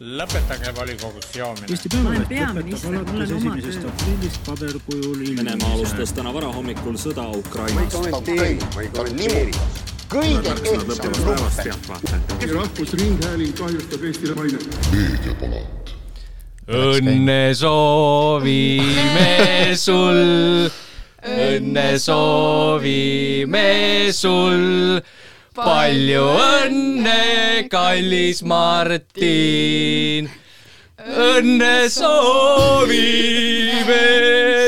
lõpetage volikogus joomine. Eesti Päevaleht lõpetab alates esimesest aprillist paberkujul Venemaa alustas täna varahommikul sõda Ukrainas. kõige kehvem lumpen. rahvusringhääling kahjustab Eestile mainet. meediapalat. õnne soovime sul, õnne soovime sul, palju õnne, kallis Martin. õnne soovime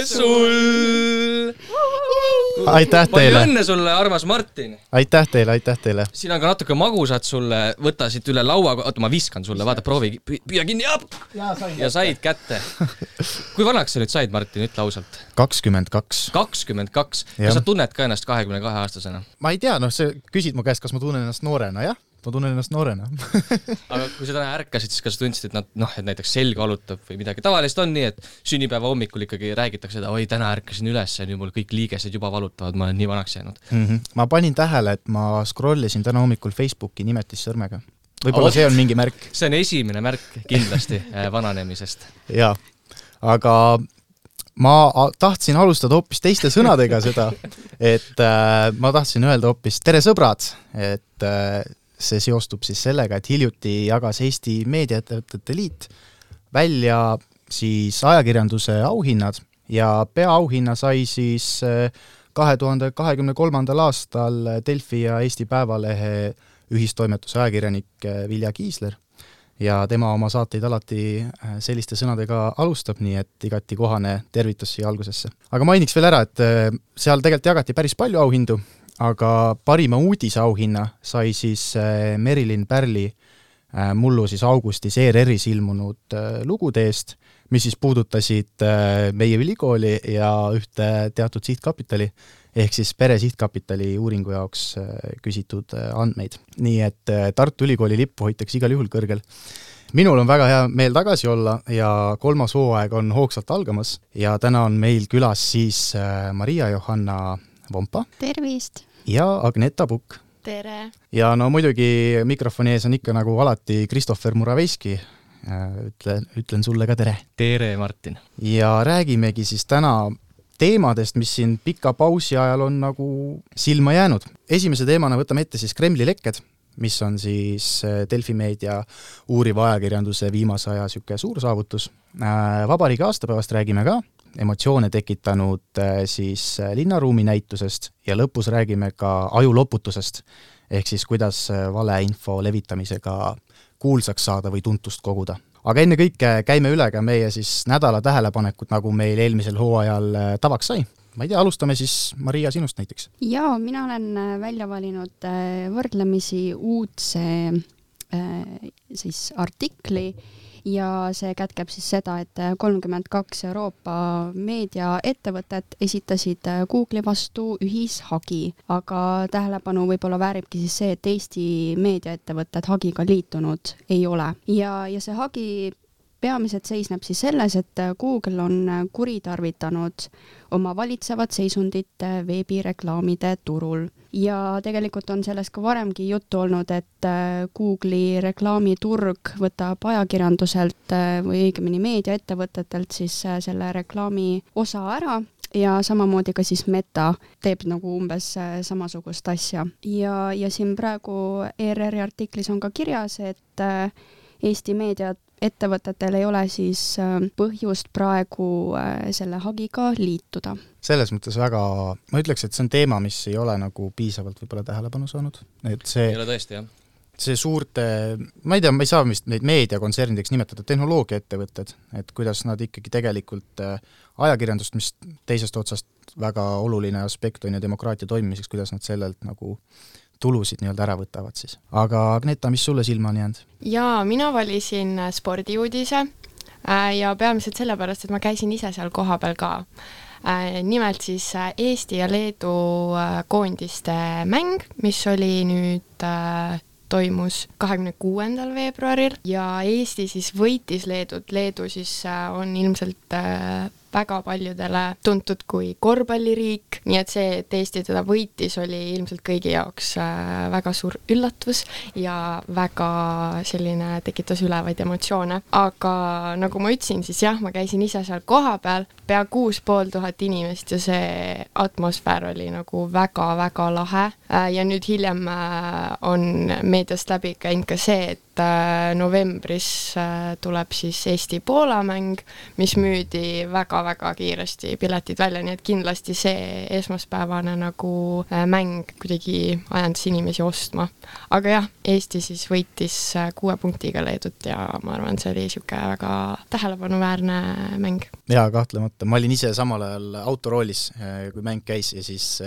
sul. Aitäh palju teile, õnne sulle, armas Martin aitäh teile, aitäh teile. siin on ka natuke magusat sulle, võta siit üle laua, oota ma viskan sulle, vaata proovi, püüa kinni, ja said kätte. kui vanaks sa nüüd said, Martin, ütle ausalt? kakskümmend kaks. kakskümmend kaks, kas sa tunned ka ennast kahekümne kahe aastasena? ma ei tea, noh, sa küsid mu käest, kas ma tunnen ennast noorena, jah, ma tunnen ennast noorena aga kui sa täna ärkasid, siis kas tundsid, et nad noh, et näiteks selg valutab või midagi, tavaliselt on nii, et sünnipäeva hommikul ikkagi räägitakse seda, oi, täna ärkasin üles ja nüüd mul kõik liigesed juba valutavad, ma olen nii vanaks jäänud. mm. -hmm. ma panin tähele, et ma scroll isin täna hommikul Facebooki nimetissõrmega. võib-olla Oh. see on mingi märk. see on esimene märk kindlasti äh, vananemisest. jaa, aga ma tahtsin alustada hoopis teiste sõnadega seda, et äh, ma tahtsin öelda hoopis tere, sõbrad, et äh, see seostub siis sellega, et hiljuti jagas Eesti Meediaettevõtete Liit välja siis ajakirjanduse auhinnad ja peaauhinna sai siis kahe tuhande kahekümne kolmandal aastal Delfi ja Eesti Päevalehe ühistoimetuse ajakirjanik äh, Vilja Kiisler ja tema oma saateid alati äh, selliste sõnadega alustab, nii et igati kohane tervitus siia algusesse. aga mainiks veel ära, et seal tegelikult jagati päris palju auhindu, aga parima uudisauhinna sai siis äh, Merilin Pärli äh, mullu siis augustis ERR-is ilmunud äh, lugude eest, mis siis puudutasid meie ülikooli ja ühte teatud sihtkapitali, ehk siis Pere Sihtkapitali uuringu jaoks küsitud andmeid. nii et Tartu Ülikooli lippu hoitakse igal juhul kõrgel. minul on väga hea meel tagasi olla ja kolmas hooaeg on hoogsalt algamas ja täna on meil külas siis äh, Maria-Johanna Vompa tervist! Ja Agneta Pukk. tere! ja no muidugi mikrofoni ees on ikka nagu alati Christopher Muraveski, ütlen, ütlen sulle ka tere! tere, Martin! ja räägimegi siis täna teemadest, mis siin pika pausi ajal on nagu silma jäänud. esimese teemana võtame ette siis Kremli lekked, mis on siis äh, Delfi meedia uuriva ajakirjanduse viimase aja niisugune suur saavutus. Vabariigi aastapäevast räägime ka, emotsioone tekitanud äh, siis äh, linnaruumi näitusest ja lõpus räägime ka ajuloputusest, ehk siis kuidas äh, valeinfo levitamisega kuulsaks saada või tuntust koguda aga ennekõike käime üle ka meie siis nädala tähelepanekud, nagu meil eelmisel hooajal tavaks sai. ma ei tea, alustame siis Maria sinust näiteks. jaa, mina olen välja valinud võrdlemisi uudse siis artikli ja see kätkeb siis seda, et kolmkümmend kaks Euroopa meediaettevõtet esitasid Google'i vastu ühishagi, aga tähelepanu võib-olla vääribki siis see, et Eesti meediaettevõtted hagiga liitunud ei ole. Ja, ja see hagi peamiselt seisneb siis selles, et Google on kuritarvitanud oma valitsevat seisundit veebireklaamide turul. Ja tegelikult on sellest ka varemgi juttu olnud, et Google'i reklaamiturg võtab ajakirjanduselt või õigemini meediaettevõtetelt siis selle reklaami osa ära ja samamoodi ka siis Meta teeb nagu umbes samasugust asja. Ja, ja siin praegu ERR-i artiklis on ka kirjas, et Eesti meedia ettevõtetel ei ole siis põhjust praegu selle hagiga liituda. selles mõttes väga, ma ütleks, et see on teema, mis ei ole nagu piisavalt võib-olla tähelepanu saanud, et see ei ole tõesti, jah? see suurte, ma ei tea, ma ei saa vist neid meediakontsernideks nimetada, tehnoloogiaettevõtted, et kuidas nad ikkagi tegelikult ajakirjandust, mis teisest otsast väga oluline aspekt on ju demokraatia toimimiseks, kuidas nad sellelt nagu tulusid nii-öelda ära võtavad siis. aga Agneta, mis sulle silma on jäänud? jaa, mina valisin spordiuudise ja peamiselt sellepärast, et ma käisin ise seal kohapeal ka. nimelt siis Eesti ja Leedu koondiste mäng, mis oli nüüd toimus kahekümne kuuendal veebruaril ja Eesti siis võitis Leedut, Leedu siis on ilmselt väga paljudele tuntud kui korvpalliriik, nii et see, et Eesti teda võitis, oli ilmselt kõigi jaoks äh, väga suur üllatus ja väga selline, tekitas ülevaid emotsioone. aga nagu ma ütlesin, siis jah, ma käisin ise seal kohapeal, pea kuus pool tuhat inimest ja see atmosfäär oli nagu väga-väga lahe. Äh, ja nüüd hiljem äh, on meediast läbi käinud ka see, et äh, novembris tuleb siis Eesti-Poola mäng, mis müüdi väga-väga kiiresti piletid välja, nii et kindlasti see esmaspäevane nagu mäng kuidagi ajendas inimesi ostma. aga jah, Eesti siis võitis kuue punktiga Leedut ja ma arvan, see oli niisugune väga tähelepanuväärne mäng. jaa, kahtlemata, ma olin ise samal ajal autoroolis, kui mäng käis ja siis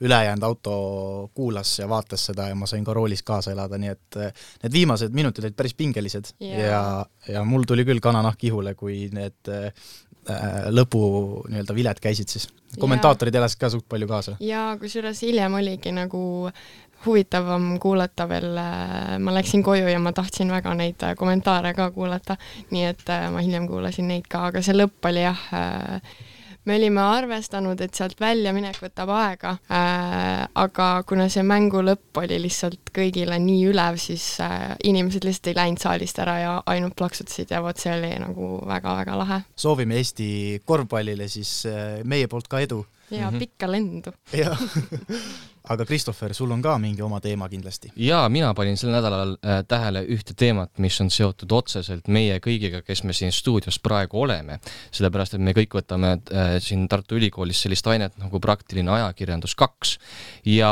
ülejäänud auto kuulas ja vaatas seda ja ma sain ka roolis kaasa elada, nii et need viimased minutid olid päris pingelised yeah. ja, ja mul tuli küll kananahk ihule, kui need äh, lõpu nii-öelda viled käisid siis. kommentaatorid elasid ka suht palju kaasa. jaa, kusjuures hiljem oligi nagu huvitavam kuulata veel, ma läksin koju ja ma tahtsin väga neid kommentaare ka kuulata, nii et äh, ma hiljem kuulasin neid ka, aga see lõpp oli jah äh, me olime arvestanud, et sealt väljaminek võtab aega äh,, aga kuna see mängu lõpp oli lihtsalt kõigile nii ülev, siis äh, inimesed lihtsalt ei läinud saalist ära ja ainult plaksutasid ja vot see oli nagu väga-väga lahe. soovime Eesti korvpallile siis äh, meie poolt ka edu. ja -hmm. pikka lendu. jah aga Christopher, sul on ka mingi oma teema kindlasti? jaa, mina panin sel nädalal äh, tähele ühte teemat, mis on seotud otseselt meie kõigiga, kes me siin stuudios praegu oleme. sellepärast, et me kõik võtame äh, siin Tartu Ülikoolis sellist ainet nagu praktiline ajakirjandus kaks. ja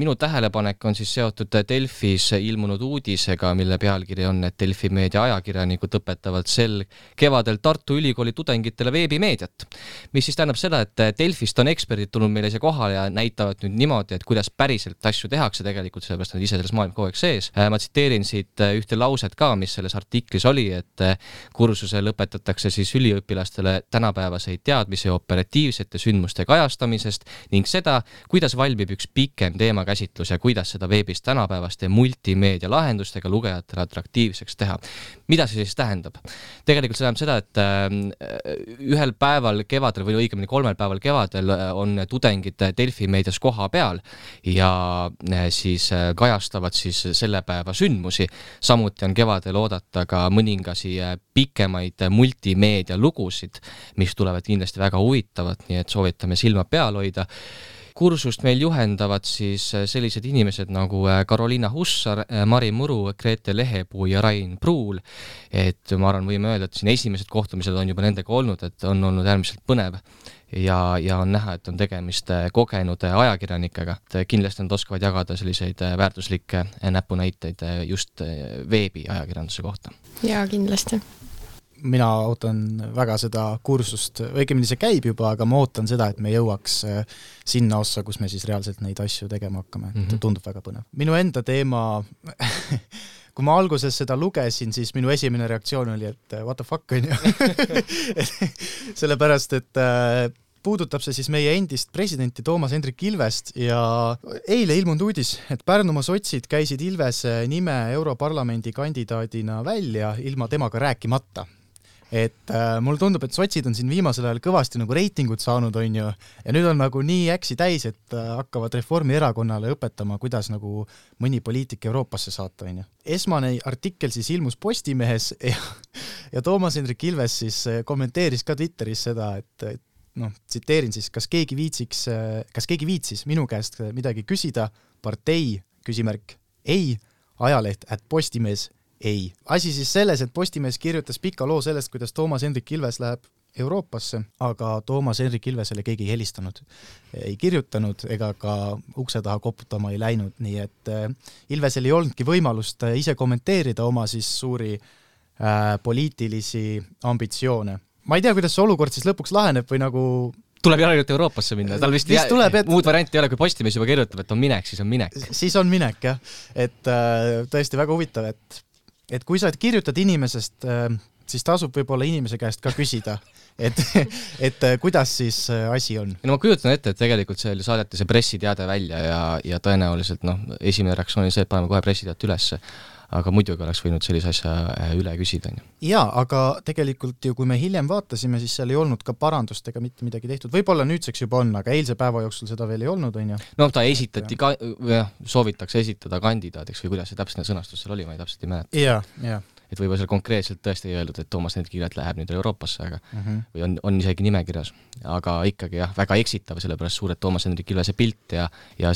minu tähelepanek on siis seotud Delfis ilmunud uudisega, mille pealkiri on, et Delfi meedia ajakirjanikud õpetavad sel kevadel Tartu Ülikooli tudengitele veebimeediat. mis siis tähendab seda, et Delfist on eksperdid tulnud meile siia kohale ja näitavad nüüd niimoodi, et kuidas päriselt asju tehakse tegelikult, sellepärast nad ise selles maailmas kogu aeg sees. Äh, ma tsiteerin siit äh, ühte lauset ka, mis selles artiklis oli, et äh, kursusel õpetatakse siis üliõpilastele tänapäevaseid teadmisi operatiivsete sündmuste kajastamisest ning seda, kuidas valmib üks pikem teemakäsitlus ja kuidas seda veebis tänapäevaste multimeedia lahendustega lugejatele atraktiivseks teha. mida see siis tähendab? tegelikult see tähendab seda, et ühel päeval kevadel või õigemini kolmel päeval kevadel on tudengid Delfi meedias koha peal ja eh, siis eh, kajastavad siis selle päeva sündmusi. samuti on kevadel oodata ka mõningasi eh, pikemaid multimeedia lugusid, mis tulevad kindlasti väga huvitavad, nii et soovitame silma peal hoida kursust meil juhendavad siis sellised inimesed nagu Carolina Hussar, Mari Muru, Grete Lehepuu ja Rain Pruul. et ma arvan, võime öelda, et siin esimesed kohtumised on juba nendega olnud, et on olnud äärmiselt põnev ja, ja on näha, et on tegemist äh, kogenud äh, ajakirjanikega, et äh, kindlasti nad oskavad jagada selliseid väärtuslikke näpunäiteid just veebi ajakirjanduse kohta. jaa, kindlasti mina ootan väga seda kursust, õigemini see käib juba, aga ma ootan seda, et me jõuaks sinna ossa, kus me siis reaalselt neid asju tegema hakkame, et mm -hmm. tundub väga põnev. minu enda teema kui ma alguses seda lugesin, siis minu esimene reaktsioon oli, et what the fuck, on ju. sellepärast, et äh, puudutab see siis meie endist presidenti Toomas Hendrik Ilvest ja eile ilmunud uudis, et Pärnumaa sotsid käisid Ilvese nime Europarlamendi kandidaadina välja ilma temaga rääkimata et äh, mulle tundub, et sotsid on siin viimasel ajal kõvasti nagu reitingut saanud, on ju, ja nüüd on nagu nii äksi täis, et äh, hakkavad Reformierakonnale õpetama, kuidas nagu mõni poliitik Euroopasse saata, on ju. esmane artikkel siis ilmus Postimehes ja, ja Toomas Hendrik Ilves siis äh, kommenteeris ka Twitteris seda, et, et noh, tsiteerin siis, kas keegi viitsiks, kas keegi viitsis minu käest midagi küsida, partei, küsimärk, ei, ajaleht, et Postimees, ei. asi siis selles, et Postimees kirjutas pika loo sellest, kuidas Toomas Hendrik Ilves läheb Euroopasse, aga Toomas Hendrik Ilvesele keegi ei helistanud, ei kirjutanud ega ka ukse taha koputama ei läinud, nii et äh, Ilvesel ei olnudki võimalust äh, ise kommenteerida oma siis suuri äh, poliitilisi ambitsioone. Ma ei tea, kuidas see olukord siis lõpuks laheneb või nagu tuleb ainult Euroopasse minna, tal vist, vist tuleb, et... muud varianti ei ole, kui Postimees juba kirjutab, et on minek, siis on minek. siis on minek jah, et äh, tõesti väga huvitav, et et kui sa kirjutad inimesest äh,, siis tasub võib-olla inimese käest ka küsida, et, et äh, kuidas siis äh, asi on. no ma kujutan ette, et tegelikult see saadeti see pressiteade välja ja, ja tõenäoliselt noh, esimene reaktsioon oli see, et paneme kohe pressiteate ülesse aga muidugi oleks võinud sellise asja äh, üle küsida, on ju. jaa, aga tegelikult ju kui me hiljem vaatasime, siis seal ei olnud ka parandust ega mitte midagi tehtud, võib-olla nüüdseks juba on, aga eilse päeva jooksul seda veel ei olnud, on ju. noh, ta esitati ka, jah, soovitakse esitada kandidaadiks või kuidas see täpne sõnastus seal oli, ma ei täpselt ei mäleta. jaa, jaa et võib-olla seal konkreetselt tõesti ei öeldud, et Toomas Hendrik läheb nüüd Euroopasse, aga mm -hmm. või on, on isegi nimekirjas. aga ikkagi jah, väga eksitav, sellepärast suur, et Toomas Hendrik Ilvese pilt ja ja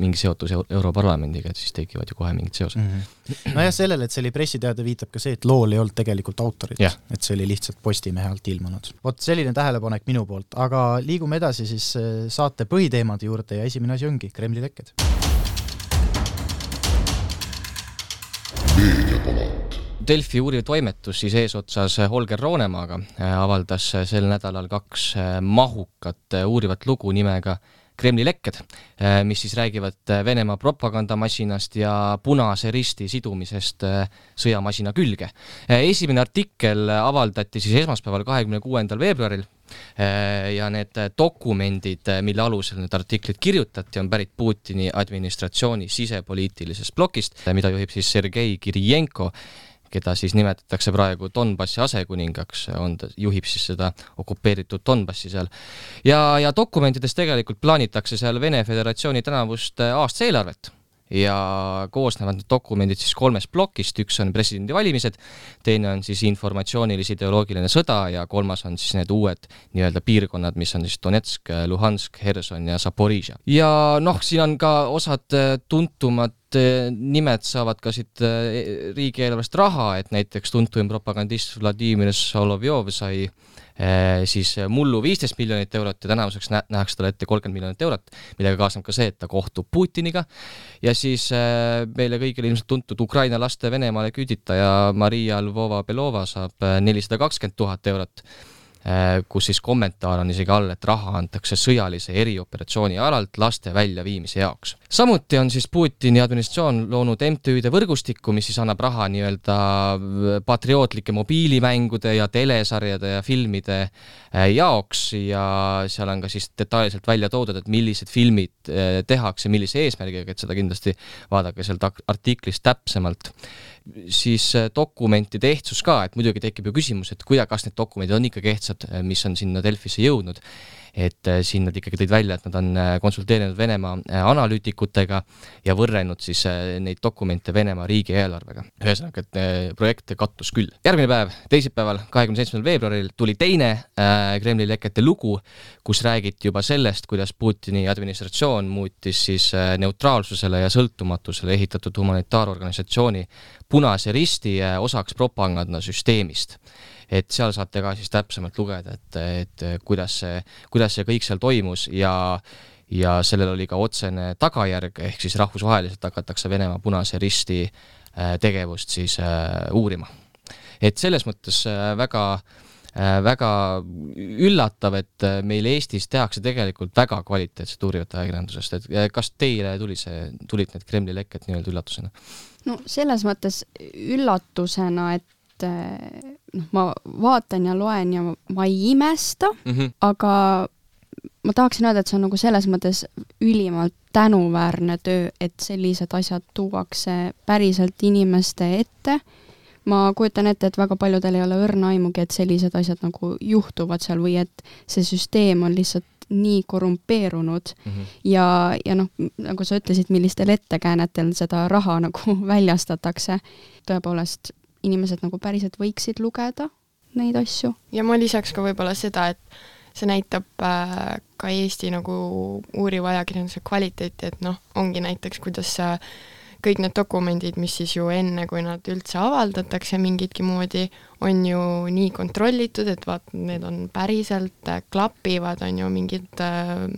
mingi seotus Europarlamendiga, et siis tekivad ju kohe mingid seosed mm. -hmm. nojah, sellele, et see oli pressiteade, viitab ka see, et lool ei olnud tegelikult autorit, et see oli lihtsalt Postimehe alt ilmunud. vot selline tähelepanek minu poolt, aga liigume edasi siis äh, saate põhiteemade juurde ja esimene asi ongi Kremli lekked. meediapalat Delfi uuriv toimetus siis eesotsas Holger Roonemaaga äh, avaldas äh, sel nädalal kaks äh, mahukat uurivat lugu nimega Kremli lekked, mis siis räägivad Venemaa propagandamasinast ja Punase Risti sidumisest sõjamasina külge. esimene artikkel avaldati siis esmaspäeval, kahekümne kuuendal veebruaril ja need dokumendid, mille alusel need artiklid kirjutati, on pärit Putini administratsiooni sisepoliitilisest plokist, mida juhib siis Sergei Kirijenko keda siis nimetatakse praegu Donbassi asekuningaks, on ta, juhib siis seda okupeeritud Donbassi seal. ja, ja dokumentides tegelikult plaanitakse seal Vene Föderatsiooni tänavust aastaeelarvet ja koosnevad need dokumendid siis kolmest plokist, üks on presidendivalimised, teine on siis informatsioonilis-ideoloogiline sõda ja kolmas on siis need uued nii-öelda piirkonnad, mis on siis Donetsk, Luhansk, Herson ja Zaporižja. ja noh, siin on ka osad äh, tuntumad äh, nimed saavad ka siit äh, riigieelarvest raha, et näiteks tuntuim propagandist Vladimir Solovjov sai Äh, siis mullu viisteist miljonit eurot ja tänavuseks nä-, nähakse talle ette kolmkümmend miljonit eurot, millega kaasneb ka see, et ta kohtub Putiniga. Ja siis meile kõigile ilmselt tuntud Ukraina laste Venemaale küüditaja Maria Lvova-Belova saab nelisada kakskümmend tuhat eurot kus siis kommentaar on isegi all, et raha antakse sõjalise erioperatsiooni alalt laste väljaviimise jaoks. samuti on siis Putini administratsioon loonud MTÜ-de võrgustikku, mis siis annab raha nii-öelda patriootlike mobiilimängude ja telesarjade ja filmide äh, jaoks ja seal on ka siis detailselt välja toodud, et millised filmid äh, tehakse, millise eesmärgiga, et seda kindlasti vaadake sealt artiklist täpsemalt siis äh, dokumentide ehtsus ka, et muidugi tekib ju küsimus, et kuida-, kas need dokumendid on ikka ehtsad, äh, mis on sinna Delfisse jõudnud et äh, siin nad ikkagi tõid välja, et nad on äh, konsulteerinud Venemaa äh, analüütikutega ja võrrelnud siis neid dokumente Venemaa riigieelarvega. ühesõnaga, et projekt kattus küll. järgmine päev, teisipäeval, kahekümne seitsmendal veebruaril tuli teine Kremli lekete lugu, kus räägiti juba sellest, kuidas Putini administratsioon muutis siis neutraalsusele ja sõltumatusele ehitatud humanitaarorganisatsiooni Punase Risti osaks propagandasüsteemist et seal saate ka siis täpsemalt lugeda, et, et kuidas see, kuidas see kõik seal toimus ja ja sellel oli ka otsene tagajärg, ehk siis rahvusvaheliselt hakatakse Venemaa Punase Risti äh, tegevust siis äh, uurima. et selles mõttes äh, väga väga üllatav, et meil Eestis tehakse tegelikult väga kvaliteetset uurivat ajakirjandusest, et kas teile tuli see, tulid need Kremli lekked nii-öelda üllatusena? no selles mõttes üllatusena, et et noh, ma vaatan ja loen ja ma ei imesta mm, -hmm. aga ma tahaksin öelda, et see on nagu selles mõttes ülimalt tänuväärne töö, et sellised asjad tuuakse päriselt inimeste ette. ma kujutan ette, et väga paljudel ei ole õrna aimugi, et sellised asjad nagu juhtuvad seal või et see süsteem on lihtsalt nii korrumpeerunud mm -hmm. ja, ja noh, nagu sa ütlesid, millistel ettekäänetel seda raha nagu väljastatakse, tõepoolest inimesed nagu päriselt võiksid lugeda neid asju. ja ma lisaks ka võib-olla seda, et see näitab äh, ka Eesti nagu uuriva ajakirjanduse kvaliteeti, et noh, ongi näiteks, kuidas kõik need dokumendid, mis siis ju enne, kui nad üldse avaldatakse mingitki moodi, on ju nii kontrollitud, et vaat need on päriselt äh,, klapivad, on ju mingid äh,,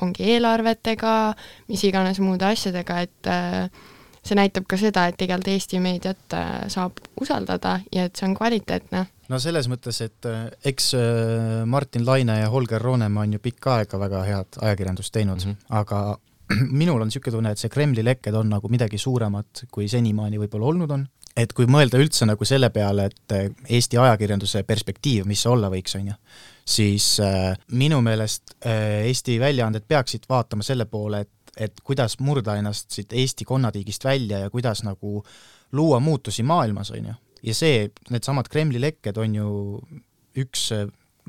ongi eelarvetega, mis iganes muude asjadega, et äh, see näitab ka seda, et tegelikult Eesti meediat äh, saab usaldada ja et see on kvaliteetne. no selles mõttes, et äh, eks äh, Martin Laine ja Holger Roonemaa on ju pikka aega väga head ajakirjandust teinud mm, -hmm. aga minul on niisugune tunne, et see Kremli lekked on nagu midagi suuremat, kui senimaani võib-olla olnud on. et kui mõelda üldse nagu selle peale, et Eesti ajakirjanduse perspektiiv, mis see olla võiks, on ju, siis äh, minu meelest äh, Eesti väljaanded peaksid vaatama selle poole, et et kuidas murda ennast siit Eesti konnatiigist välja ja kuidas nagu luua muutusi maailmas, on ju. ja see, needsamad Kremli lekked on ju üks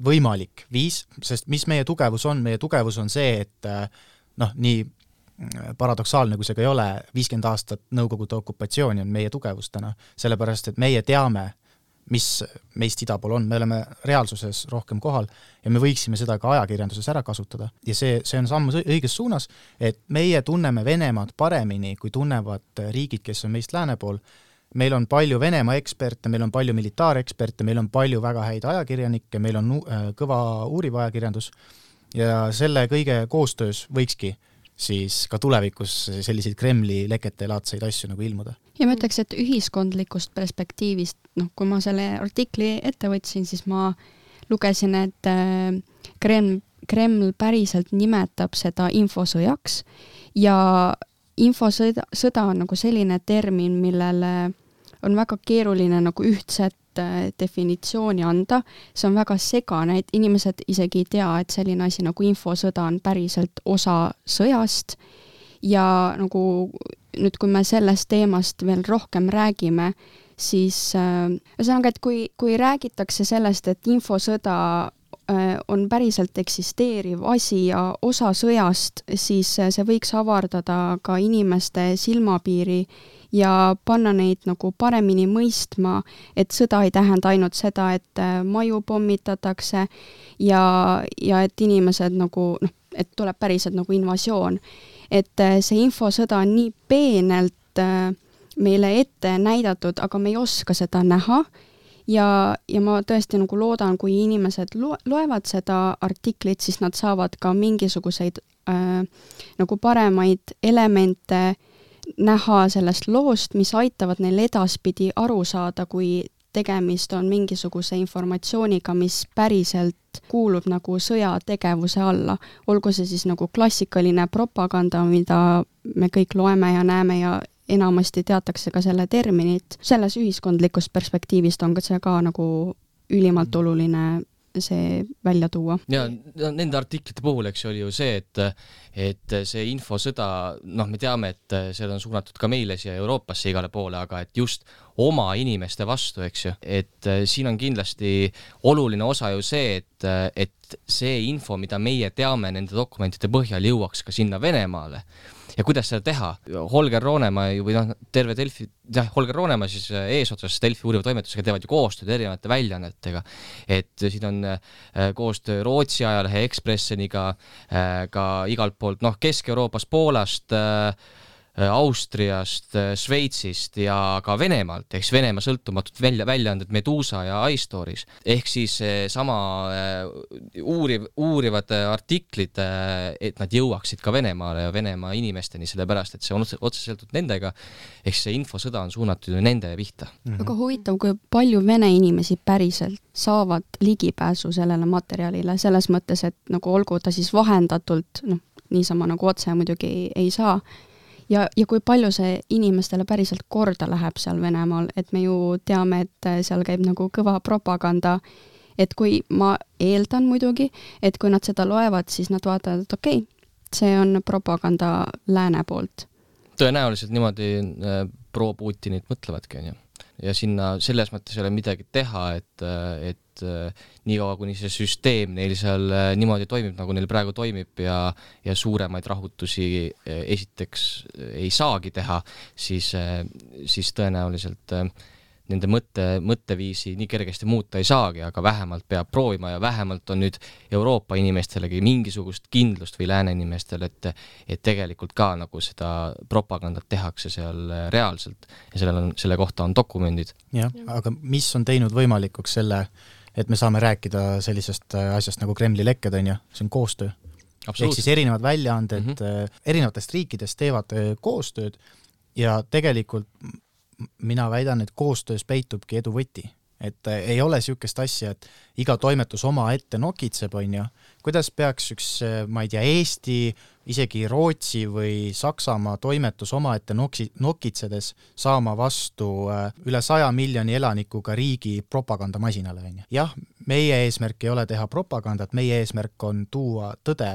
võimalik viis, sest mis meie tugevus on, meie tugevus on see, et noh, nii paradoksaalne, kui see ka ei ole, viiskümmend aastat Nõukogude okupatsiooni on meie tugevus täna, sellepärast et meie teame, mis meist ida pool on, me oleme reaalsuses rohkem kohal ja me võiksime seda ka ajakirjanduses ära kasutada. ja see, see on samm õiges suunas, et meie tunneme Venemaad paremini, kui tunnevad riigid, kes on meist lääne pool, meil on palju Venemaa eksperte, meil on palju militaareksperte, meil on palju väga häid ajakirjanikke, meil on kõva uuriv ajakirjandus. Ja selle kõige koostöös võikski äh, siis ka tulevikus selliseid Kremli lekete laadseid asju nagu ilmuda. ja ma ütleks, et ühiskondlikust perspektiivist, noh, kui ma selle artikli ette võtsin, siis ma lugesin, et äh, Kreml, Kreml päriselt nimetab seda infosõjaks ja infosõda, sõda on nagu selline termin, millele on väga keeruline nagu ühtset definitsiooni anda, see on väga segane, et inimesed isegi ei tea, et selline asi nagu infosõda on päriselt osa sõjast. Ja nagu nüüd, kui me sellest teemast veel rohkem räägime, siis äh, ühesõnaga, et kui, kui räägitakse sellest, et infosõda äh, on päriselt eksisteeriv asi ja osa sõjast, siis see võiks avardada ka inimeste silmapiiri ja panna neid nagu paremini mõistma, et sõda ei tähenda ainult seda, et äh, maju pommitatakse ja, ja et inimesed nagu noh, et tuleb päriselt nagu invasioon. et äh, see infosõda on nii peenelt äh, meile ette näidatud, aga me ei oska seda näha ja, ja ma tõesti nagu loodan, kui inimesed lo-, loevad seda artiklit, siis nad saavad ka mingisuguseid äh, nagu paremaid elemente näha sellest loost, mis aitavad neil edaspidi aru saada, kui tegemist on mingisuguse informatsiooniga, mis päriselt kuulub nagu sõjategevuse alla. olgu see siis nagu klassikaline propaganda, mida me kõik loeme ja näeme ja enamasti teatakse ka selle terminit, selles ühiskondlikust perspektiivist on ka see ka nagu ülimalt oluline see välja tuua. ja nende artiklite puhul, eks ju, oli ju see, et et see infosõda, noh, me teame, et see on suunatud ka meile siia Euroopasse igale poole, aga et just oma inimeste vastu, eks ju, et siin on kindlasti oluline osa ju see, et, et see info, mida meie teame nende dokumentide põhjal, jõuaks ka sinna Venemaale ja kuidas seda teha. Holger Roonemaa või noh, terve Delfi, jah, Holger Roonemaa siis äh, eesotsas Delfi uuriva toimetusega teevad ju koostööd erinevate väljaannetega. et siin on äh, koostöö Rootsi ajalehe Ekspresseniga, äh, ka igalt poolt, noh, Kesk-Euroopast, Poolast äh,, Äh, Austriast, äh, Šveitsist ja ka Venemaalt, ehk siis Venemaa sõltumatud välja, väljaanded Medusa ja iStories. ehk siis sama äh, uuriv, uurivad artiklid, et nad jõuaksid ka Venemaale ja Venemaa inimesteni, sellepärast et see on otseselt nendega, ehk see infosõda on suunatud ju nende pihta mm. -hmm. väga huvitav, kui palju vene inimesi päriselt saavad ligipääsu sellele materjalile, selles mõttes, et nagu olgu ta siis vahendatult, noh, niisama nagu otse muidugi ei, ei saa ja, ja kui palju see inimestele päriselt korda läheb seal Venemaal, et me ju teame, et seal käib nagu kõva propaganda, et kui ma eeldan muidugi, et kui nad seda loevad, siis nad vaatavad, et okei okay,, see on propaganda lääne poolt. tõenäoliselt niimoodi äh, pro-Putinit mõtlevadki, on ju ja sinna selles mõttes ei ole midagi teha, et, et niikaua, kuni see süsteem neil seal niimoodi toimib, nagu neil praegu toimib ja, ja suuremaid rahutusi esiteks ei saagi teha, siis, siis tõenäoliselt äh, nende mõtte, mõtteviisi nii kergesti muuta ei saagi, aga vähemalt peab proovima ja vähemalt on nüüd Euroopa inimestelegi mingisugust kindlust või lääne inimestel, et et tegelikult ka nagu seda propagandat tehakse seal reaalselt ja sellel on, selle kohta on dokumendid. jah, aga mis on teinud võimalikuks selle, et me saame rääkida sellisest asjast nagu Kremli lekked, on ju, see on koostöö. ehk siis erinevad väljaanded mm -hmm. erinevatest riikidest teevad äh, koostööd ja tegelikult mina väidan, et koostöös peitubki edu võti. et äh, ei ole niisugust asja, et iga toimetus omaette nokitseb, on ju, kuidas peaks üks, äh, ma ei tea, Eesti, isegi Rootsi või Saksamaa toimetus omaette noksi-, nokitsedes saama vastu äh, üle saja miljoni elanikuga riigi propagandamasinale, on ju. jah, meie eesmärk ei ole teha propagandat, meie eesmärk on tuua tõde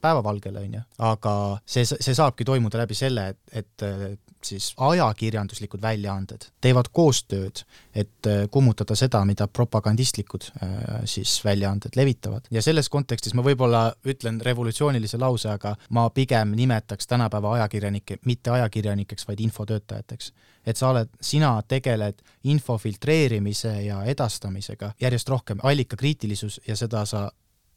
päevavalgele, on ju, aga see, see saabki toimuda läbi selle, et, et siis ajakirjanduslikud väljaanded teevad koostööd, et kummutada seda, mida propagandistlikud siis väljaanded levitavad. ja selles kontekstis ma võib-olla ütlen revolutsioonilise lause, aga ma pigem nimetaks tänapäeva ajakirjanikke mitte ajakirjanikeks, vaid infotöötajateks. et sa oled, sina tegeled info filtreerimise ja edastamisega järjest rohkem, allikakriitilisus ja seda sa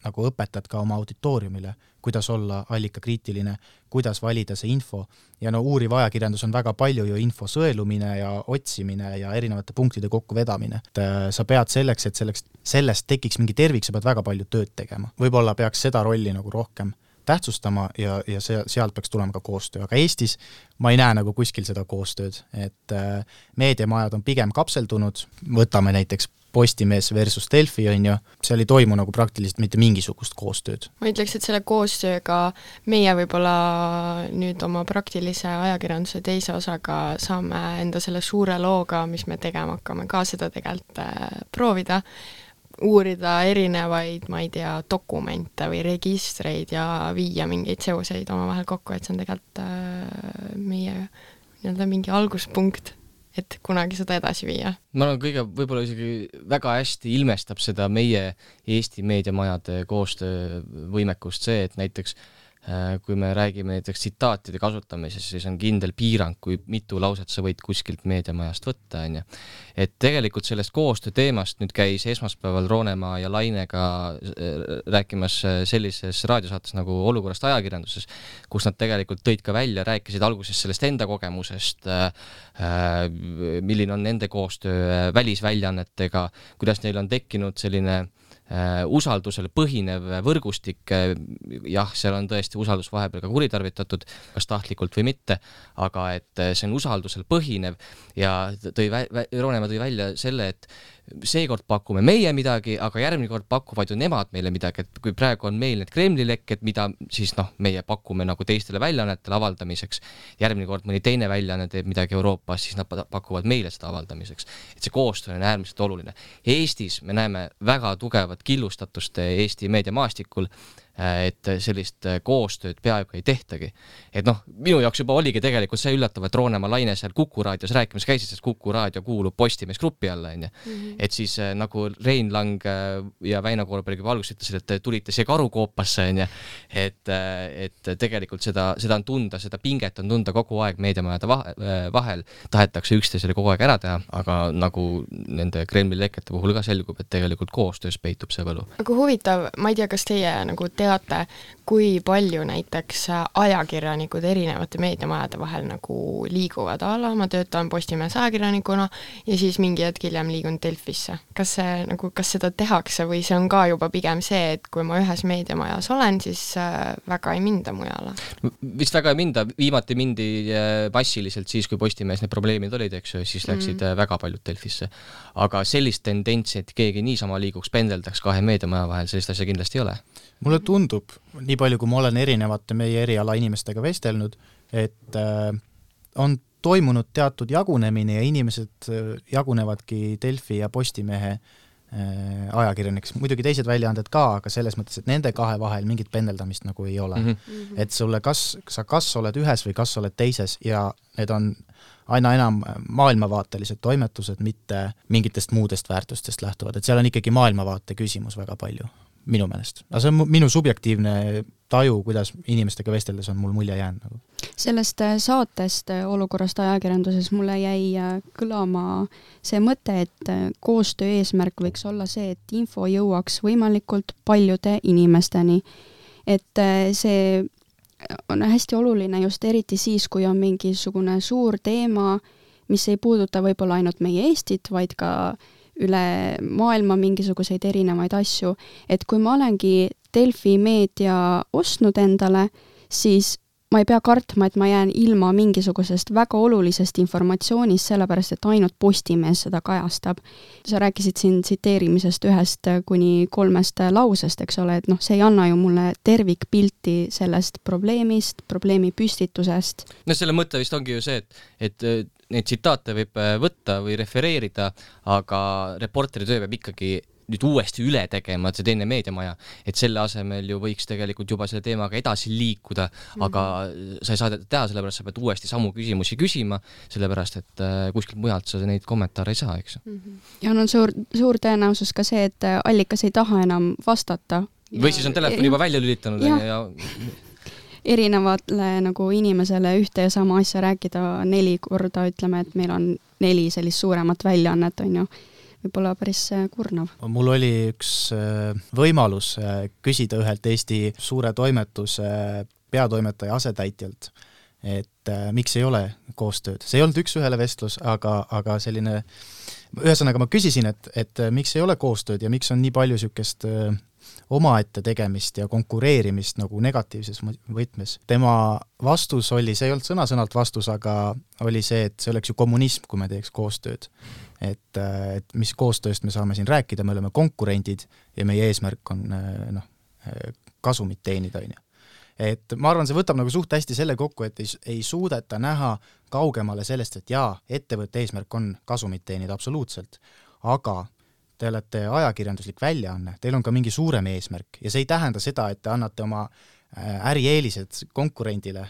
nagu õpetad ka oma auditooriumile, kuidas olla allikakriitiline, kuidas valida see info ja no uuriv ajakirjandus on väga palju ju info sõelumine ja otsimine ja erinevate punktide kokkuvedamine. et äh, sa pead selleks, et selleks, sellest tekiks mingi tervik, sa pead väga palju tööd tegema. võib-olla peaks seda rolli nagu rohkem tähtsustama ja, ja see, sealt peaks tulema ka koostöö, aga Eestis ma ei näe nagu kuskil seda koostööd, et äh, meediamajad on pigem kapseldunud, võtame näiteks Postimees versus Delfi, on ju, seal ei toimu nagu praktiliselt mitte mingisugust koostööd. ma ütleks, et selle koostööga meie võib-olla nüüd oma praktilise ajakirjanduse teise osaga saame enda selle suure looga, mis me tegema hakkame, ka seda tegelikult äh, proovida, uurida erinevaid, ma ei tea, dokumente või registreid ja viia mingeid seoseid omavahel kokku, et see on tegelikult äh, meie nii-öelda mingi alguspunkt et kunagi seda edasi viia. ma arvan, kõige võib-olla isegi väga hästi ilmestab seda meie Eesti meediamajade koostöövõimekust see, et näiteks äh, kui me räägime näiteks tsitaatide kasutamisest, siis on kindel piirang, kui mitu lauset sa võid kuskilt meediamajast võtta, on ju. et tegelikult sellest koostöö teemast nüüd käis esmaspäeval Roonemaa ja Lainega äh, rääkimas äh, sellises raadiosaates nagu Olukorrast ajakirjanduses, kus nad tegelikult tõid ka välja, rääkisid alguses sellest enda kogemusest, milline on nende koostöö välisväljaannetega, kuidas neil on tekkinud selline Äh, usaldusel põhinev võrgustik, äh, jah, seal on tõesti usaldus vahepeal ka kuritarvitatud, kas tahtlikult või mitte, aga et äh, see on usaldusel põhinev ja tõi Roonemaa tõi välja selle, et seekord pakume meie midagi, aga järgmine kord pakuvad ju nemad meile midagi, et kui praegu on meil need Kremli lekked, mida siis noh, meie pakume nagu teistele väljaannetele avaldamiseks, järgmine kord mõni teine väljaanne teeb midagi Euroopas, siis nad pakuvad meile seda avaldamiseks. et see koostöö on äärmiselt oluline. Eestis me näeme väga tugevat killustatust Eesti meediamaastikul et sellist äh, koostööd peaaegu ei tehtagi. et noh, minu jaoks juba oligi tegelikult see üllatav, et Roonemaa Laine seal Kuku raadios rääkimas käis, sest Kuku raadio kuulub Postimees Grupi alla, onju. Mhm. et siis äh, nagu Rein Lang ja Väino Koorberg juba alguses ütlesid, et tulite siia karukoopasse, onju. et, et tegelikult seda, seda on tunda, seda pinget on tunda kogu aeg meediamajade vahel, tahetakse üksteisele kogu aeg ära teha, aga nagu nende Kremli lekete puhul ka selgub, et tegelikult koostöös peitub see võlu. aga huvitav, ma ei tea, kas teie nagu teate, kui palju näiteks ajakirjanikud erinevate meediamajade vahel nagu liiguvad, a la ma töötan Postimehes ajakirjanikuna ja siis mingi hetk hiljem liigun Delfisse. kas see nagu, kas seda tehakse või see on ka juba pigem see, et kui ma ühes meediamajas olen, siis äh, väga ei minda mujale? vist väga ei minda, viimati mindi äh, massiliselt siis, kui Postimehes need probleemid olid, eks ju, siis läksid mm. väga paljud Delfisse. aga sellist tendentsi, et keegi niisama liiguks, pendeldaks kahe meediamaja vahel, sellist asja kindlasti ei ole mulle tundub, nii palju, kui ma olen erinevate meie eriala inimestega vestelnud, et äh, on toimunud teatud jagunemine ja inimesed äh, jagunevadki Delfi ja Postimehe äh, ajakirjaniks, muidugi teised väljaanded ka, aga selles mõttes, et nende kahe vahel mingit pendeldamist nagu ei ole mm. -hmm. et sulle kas, sa kas oled ühes või kas oled teises ja need on aina enam maailmavaatelised toimetused, mitte mingitest muudest väärtustest lähtuvad, et seal on ikkagi maailmavaate küsimus väga palju minu meelest. aga see on minu subjektiivne taju, kuidas inimestega vesteldes on mul mulje jäänud nagu. sellest äh, saatest äh, Olukorrast ajakirjanduses mulle jäi äh, kõlama see mõte, et koostöö eesmärk võiks olla see, et info jõuaks võimalikult paljude inimesteni. et see on hästi oluline just eriti siis, kui on mingisugune suur teema, mis ei puuduta võib-olla ainult meie Eestit, vaid ka äh, üle maailma mingisuguseid erinevaid asju, et kui ma olengi Delfi meedia ostnud endale, siis ma ei pea kartma, et ma jään ilma mingisugusest väga olulisest informatsioonist, sellepärast et ainult Postimees seda kajastab. sa rääkisid siin tsiteerimisest ühest kuni kolmest lausest, eks ole, et noh, see ei anna ju mulle tervikpilti sellest probleemist, probleemi püstitusest. no selle mõte vist ongi ju see, et, et neid tsitaate võib äh, võtta või refereerida, aga reporteri töö peab ikkagi nüüd uuesti üle tegema, et see teine meediamaja, et selle asemel ju võiks tegelikult juba selle teemaga edasi liikuda mm, -hmm. aga sa ei saa seda teha, sellepärast sa pead uuesti samu küsimusi küsima, sellepärast et äh, kuskilt mujalt sa neid kommentaare ei saa, eks mm. -hmm. ja on suur, suur tõenäosus ka see, et allikas ei taha enam vastata. või siis on telefoni juba välja lülitanud ja, ja erinevale nagu inimesele ühte ja sama asja rääkida neli korda, ütleme, et meil on neli sellist suuremat väljaannet, on ju võib-olla päris äh, kurnav. mul oli üks äh, võimalus äh, küsida ühelt Eesti suure toimetuse peatoimetaja asetäitjalt, et miks ei ole koostööd. see ei olnud üks-ühele vestlus, aga, aga selline, ühesõnaga ma küsisin, et, et miks ei ole koostööd ja miks on nii palju niisugust omaette tegemist ja konkureerimist nagu negatiivses võtmes. tema vastus oli, see ei olnud sõna-sõnalt vastus, aga oli see, et see oleks ju kommunism, kui me teeks koostööd et, et mis koostööst me saame siin rääkida, me oleme konkurendid ja meie eesmärk on noh, kasumit teenida, on ju. et ma arvan, see võtab nagu suht hästi selle kokku, et ei, ei suudeta näha kaugemale sellest, et jaa, ettevõtte eesmärk on kasumit teenida, absoluutselt, aga te olete ajakirjanduslik väljaanne, teil on ka mingi suurem eesmärk ja see ei tähenda seda, et te annate oma ärieelised konkurendile,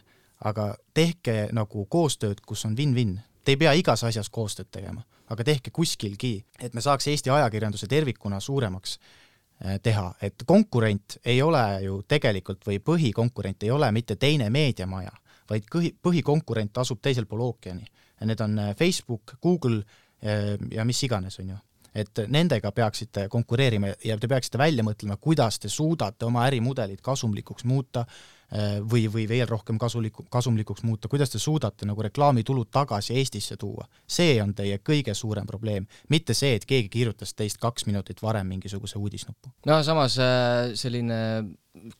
aga tehke nagu koostööd, kus on win-win. Te ei pea igas asjas koostööd tegema aga tehke kuskilgi, et me saaks Eesti ajakirjanduse tervikuna suuremaks äh, teha, et konkurent ei ole ju tegelikult või põhikonkurent ei ole mitte teine meediamaja, vaid põhi, põhikonkurent asub teisel pool ookeani. Need on äh, Facebook, Google äh, ja mis iganes, on ju et nendega peaksite konkureerima ja te peaksite välja mõtlema, kuidas te suudate oma ärimudelit kasumlikuks muuta Äh, või, või veel rohkem kasuliku, kasumlikuks muuta, kuidas te suudate nagu reklaamitulud tagasi Eestisse tuua. see on teie kõige suurem probleem, mitte see, et keegi kirjutas teist kaks minutit varem mingisuguse uudisnupu. no samas äh, selline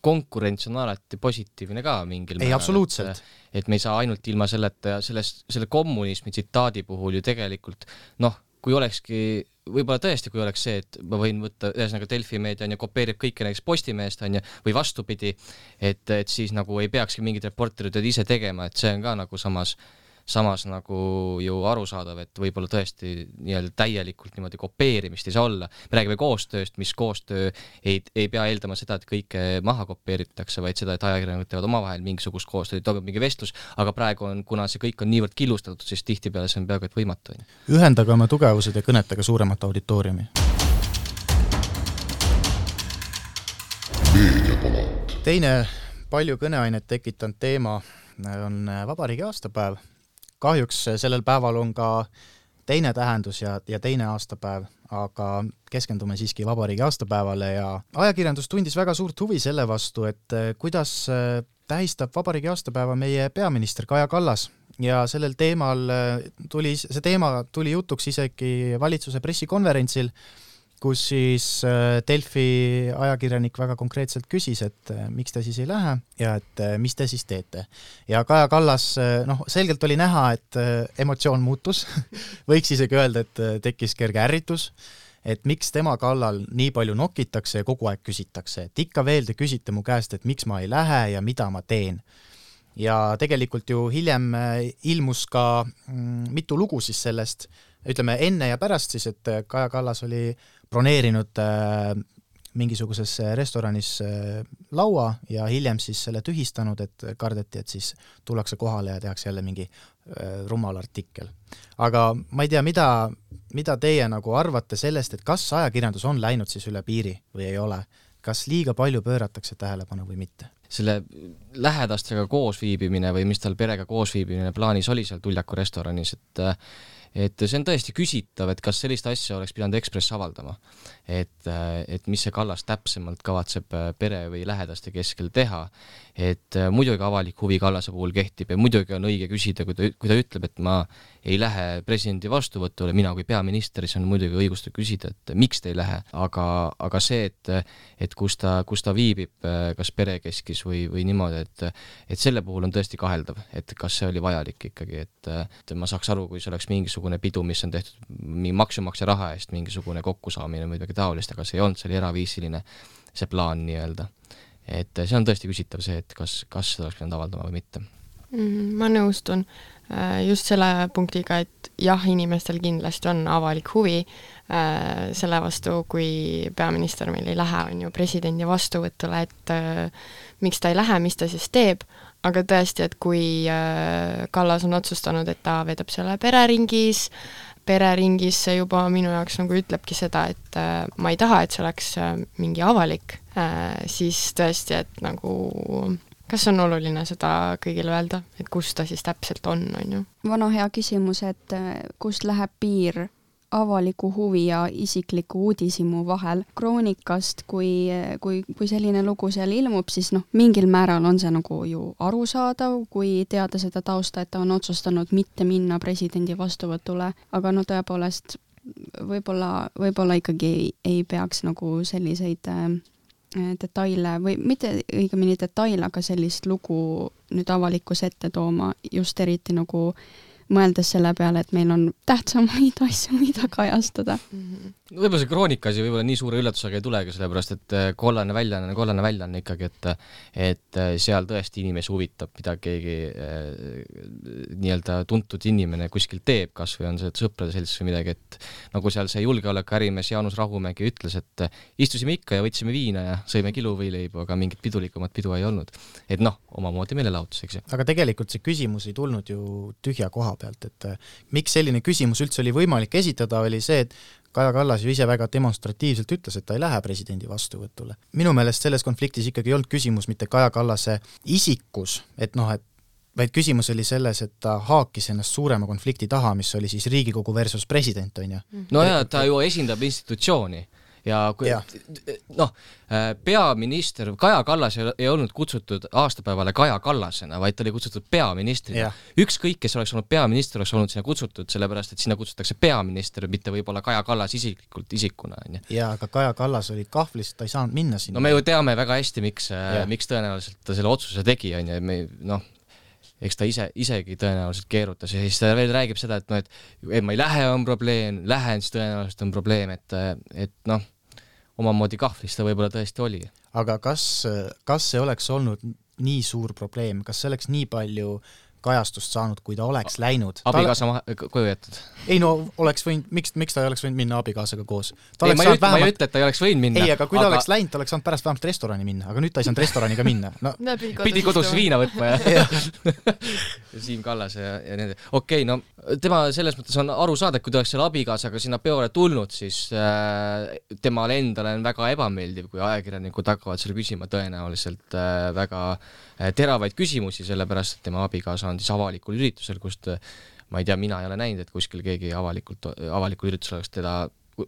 konkurents on alati positiivne ka mingil määral. ei, absoluutselt. et me ei saa ainult ilma selleta ja sellest, selle kommunismi tsitaadi puhul ju tegelikult noh, kui olekski võib-olla tõesti, kui oleks see, et ma võin võtta, ühesõnaga Delfi meedia on ju, kopeerib kõike näiteks Postimehest on ju, või vastupidi, et, et siis nagu ei peakski mingid reporterid ise tegema, et see on ka nagu samas äh, samas nagu ju arusaadav, et võib-olla tõesti nii-öelda täielikult niimoodi kopeerimist ei saa olla. me räägime koostööst, mis koostöö ei, ei pea eeldama seda, et kõike maha kopeeritakse, vaid seda, et ajakirjanikud teevad omavahel mingisugust koostööd, toimub mingi vestlus, aga praegu on, kuna see kõik on niivõrd killustatud, siis tihtipeale see on peaaegu et võimatu. ühendage oma tugevused ja kõnetage suuremat auditooriumi. teine palju kõneainet tekitanud teema on vabariigi aastapäev kahjuks sellel päeval on ka teine tähendus ja, ja teine aastapäev, aga keskendume siiski vabariigi aastapäevale ja ajakirjandus tundis väga suurt huvi selle vastu, et eh, kuidas eh, tähistab vabariigi aastapäeva meie peaminister Kaja Kallas. Ja sellel teemal eh, tuli, see teema tuli jutuks isegi valitsuse pressikonverentsil kus siis äh, Delfi ajakirjanik väga konkreetselt küsis, et äh, miks te siis ei lähe ja et äh, mis te siis teete. ja Kaja Kallas, noh, selgelt oli näha, et emotsioon muutus. Võiks isegi öelda, et tekkis kerge ärritus, et miks tema kallal nii palju nokitakse ja kogu aeg küsitakse, et ikka veel te küsite mu käest, et miks ma ei lähe ja mida ma teen. Ja tegelikult ju hiljem ilmus ka mm, mitu lugu siis sellest, ütleme enne ja pärast siis, et Kaja Kallas oli broneerinud äh, mingisuguses restoranis äh, laua ja hiljem siis selle tühistanud, et kardeti, et siis tullakse kohale ja tehakse jälle mingi äh, rumal artikkel. aga ma ei tea, mida, mida teie nagu arvate sellest, et kas ajakirjandus on läinud siis üle piiri või ei ole? kas liiga palju pööratakse tähelepanu või mitte? selle lähedastega koosviibimine või mis tal perega koosviibimine plaanis oli seal Tuljaku restoranis, et et see on tõesti küsitav, et kas sellist asja oleks pidanud Ekspress avaldama. et, et mis see Kallas täpsemalt kavatseb pere või lähedaste keskel teha, et muidugi avalik huvi Kallase puhul kehtib ja muidugi on õige küsida, kui ta, kui ta ütleb, et ma ei lähe presidendi vastuvõtule, mina kui peaminister, siis on muidugi õigustatud küsida, et miks te ei lähe, aga, aga see, et et kus ta, kus ta viibib, kas perekeskis või, või niimoodi, et et selle puhul on tõesti kaheldav, et kas see oli vajalik ikkagi, et et ma saaks aru, kui see oleks mingisugune pidu, mis on tehtud mingi maksumaksja raha eest, mingisugune kokkusaamine või midagi taolist, aga see ei olnud, see oli eraviisiline, see plaan nii-öelda. Et see on tõesti küsitav see, et kas, kas seda oleks pidanud avaldama või mitte mm,. ma nõustun äh, just selle punktiga, et jah, inimestel kindlasti on avalik huvi äh, selle vastu, kui peaminister meil ei lähe, on ju, presidendi vastuvõtule, et miks ta ei lähe, mis ta siis teeb, aga tõesti, et kui Kallas on otsustanud, et ta veedab selle pereringis, pereringis see juba minu jaoks nagu ütlebki seda, et äh, ma ei taha, et see oleks äh, mingi avalik äh,, siis tõesti, et nagu kas on oluline seda kõigile öelda, et kus ta siis täpselt on, on ju? vana hea küsimus, et kust läheb piir avaliku huvi ja isikliku uudishimu vahel. kroonikast, kui, kui, kui selline lugu seal ilmub, siis noh, mingil määral on see nagu ju arusaadav, kui teada seda tausta, et ta on otsustanud mitte minna presidendi vastuvõtule, aga no tõepoolest, võib-olla, võib-olla ikkagi ei, ei peaks nagu selliseid äh, detaile või mitte õigemini detaile, aga sellist lugu nüüd avalikkuse ette tooma, just eriti nagu äh, mõeldes selle peale, et meil on tähtsamaid asju, mida kajastada mm. -hmm. võib-olla see kroonikas ju võib-olla nii suure üllatusega ei tulegi, sellepärast et äh, kollane väljaanne, kollane väljaanne ikkagi, et et äh, seal tõesti inimesi huvitab, mida keegi äh, nii-öelda tuntud inimene kuskil teeb, kas või on see sõprade selts või midagi, et nagu seal see julgeolekuärimees Jaanus Rahumägi ütles, et istusime ikka ja võtsime viina ja sõime kiluvõileibu, aga mingit pidulikumat pidu ei olnud. et noh, omamoodi meelelahutus, eks ju. aga tegelikult see küsimus ei tulnud ju tühja koha pealt, et äh, miks selline küsimus üldse oli võimalik esitada, oli see, et Kaja Kallas ju ise väga demonstratiivselt ütles, et ta ei lähe presidendi vastuvõtule. minu meelest selles konfliktis ikkagi ei olnud küsimus mitte Kaja Kallase isikus, et noh, et vaid küsimus oli selles, et ta haakis ennast suurema konflikti taha, mis oli siis Riigikogu versus president, on ju. no jaa, ta ju esindab institutsiooni ja kui noh, äh, peaminister Kaja Kallas ei olnud kutsutud aastapäevale Kaja Kallasena, vaid ta oli kutsutud peaministrina. ükskõik, kes oleks olnud peaminister, oleks olnud sinna kutsutud, sellepärast et sinna kutsutakse peaminister, mitte võib-olla Kaja Kallas isiklikult isikuna, on ju. jaa, aga Kaja Kallas oli kahvlis, ta ei saanud minna sinna. no me ju teame väga hästi, miks, äh, miks tõenäoliselt ta selle otsuse tegi, on ju, me noh, eks ta ise, isegi tõenäoliselt keerutas ja siis ta veel räägib seda, et noh, et et ma ei lähe, on probleem, lähen, siis tõenäoliselt on probleem, et, et noh, omamoodi kahvlis ta võib-olla tõesti oli. aga kas, kas see oleks olnud nii suur probleem, kas see oleks nii palju äh, kajastust saanud, kui ta oleks läinud. abikaasa maha, koju jäetud? ei no oleks võinud, miks, miks ta ei oleks võinud minna abikaasaga koos? ei, ma ei ütle, ma ei ütle, et ta ei oleks võinud minna. ei, aga kui ta aga... oleks läinud, ta oleks saanud pärast vähemalt restorani minna, aga nüüd ta ei saanud restorani ka minna no.. pidi kodus viina võtma ja Siim Kallas ja, ja need, okei okay,, no tema selles mõttes on aru saada, et kui ta oleks selle abikaasaga sinna peole tulnud, siis äh, temale endale on väga ebameeldiv, kui ajakirjanikud hakkavad seal küsima tõenäoliselt äh, väga äh, teravaid küsimusi, sellepärast et tema abikaasa on siis avalikul üritusel, kust ma ei tea, mina ei ole näinud, et kuskil keegi avalikult, avalikul üritusel oleks teda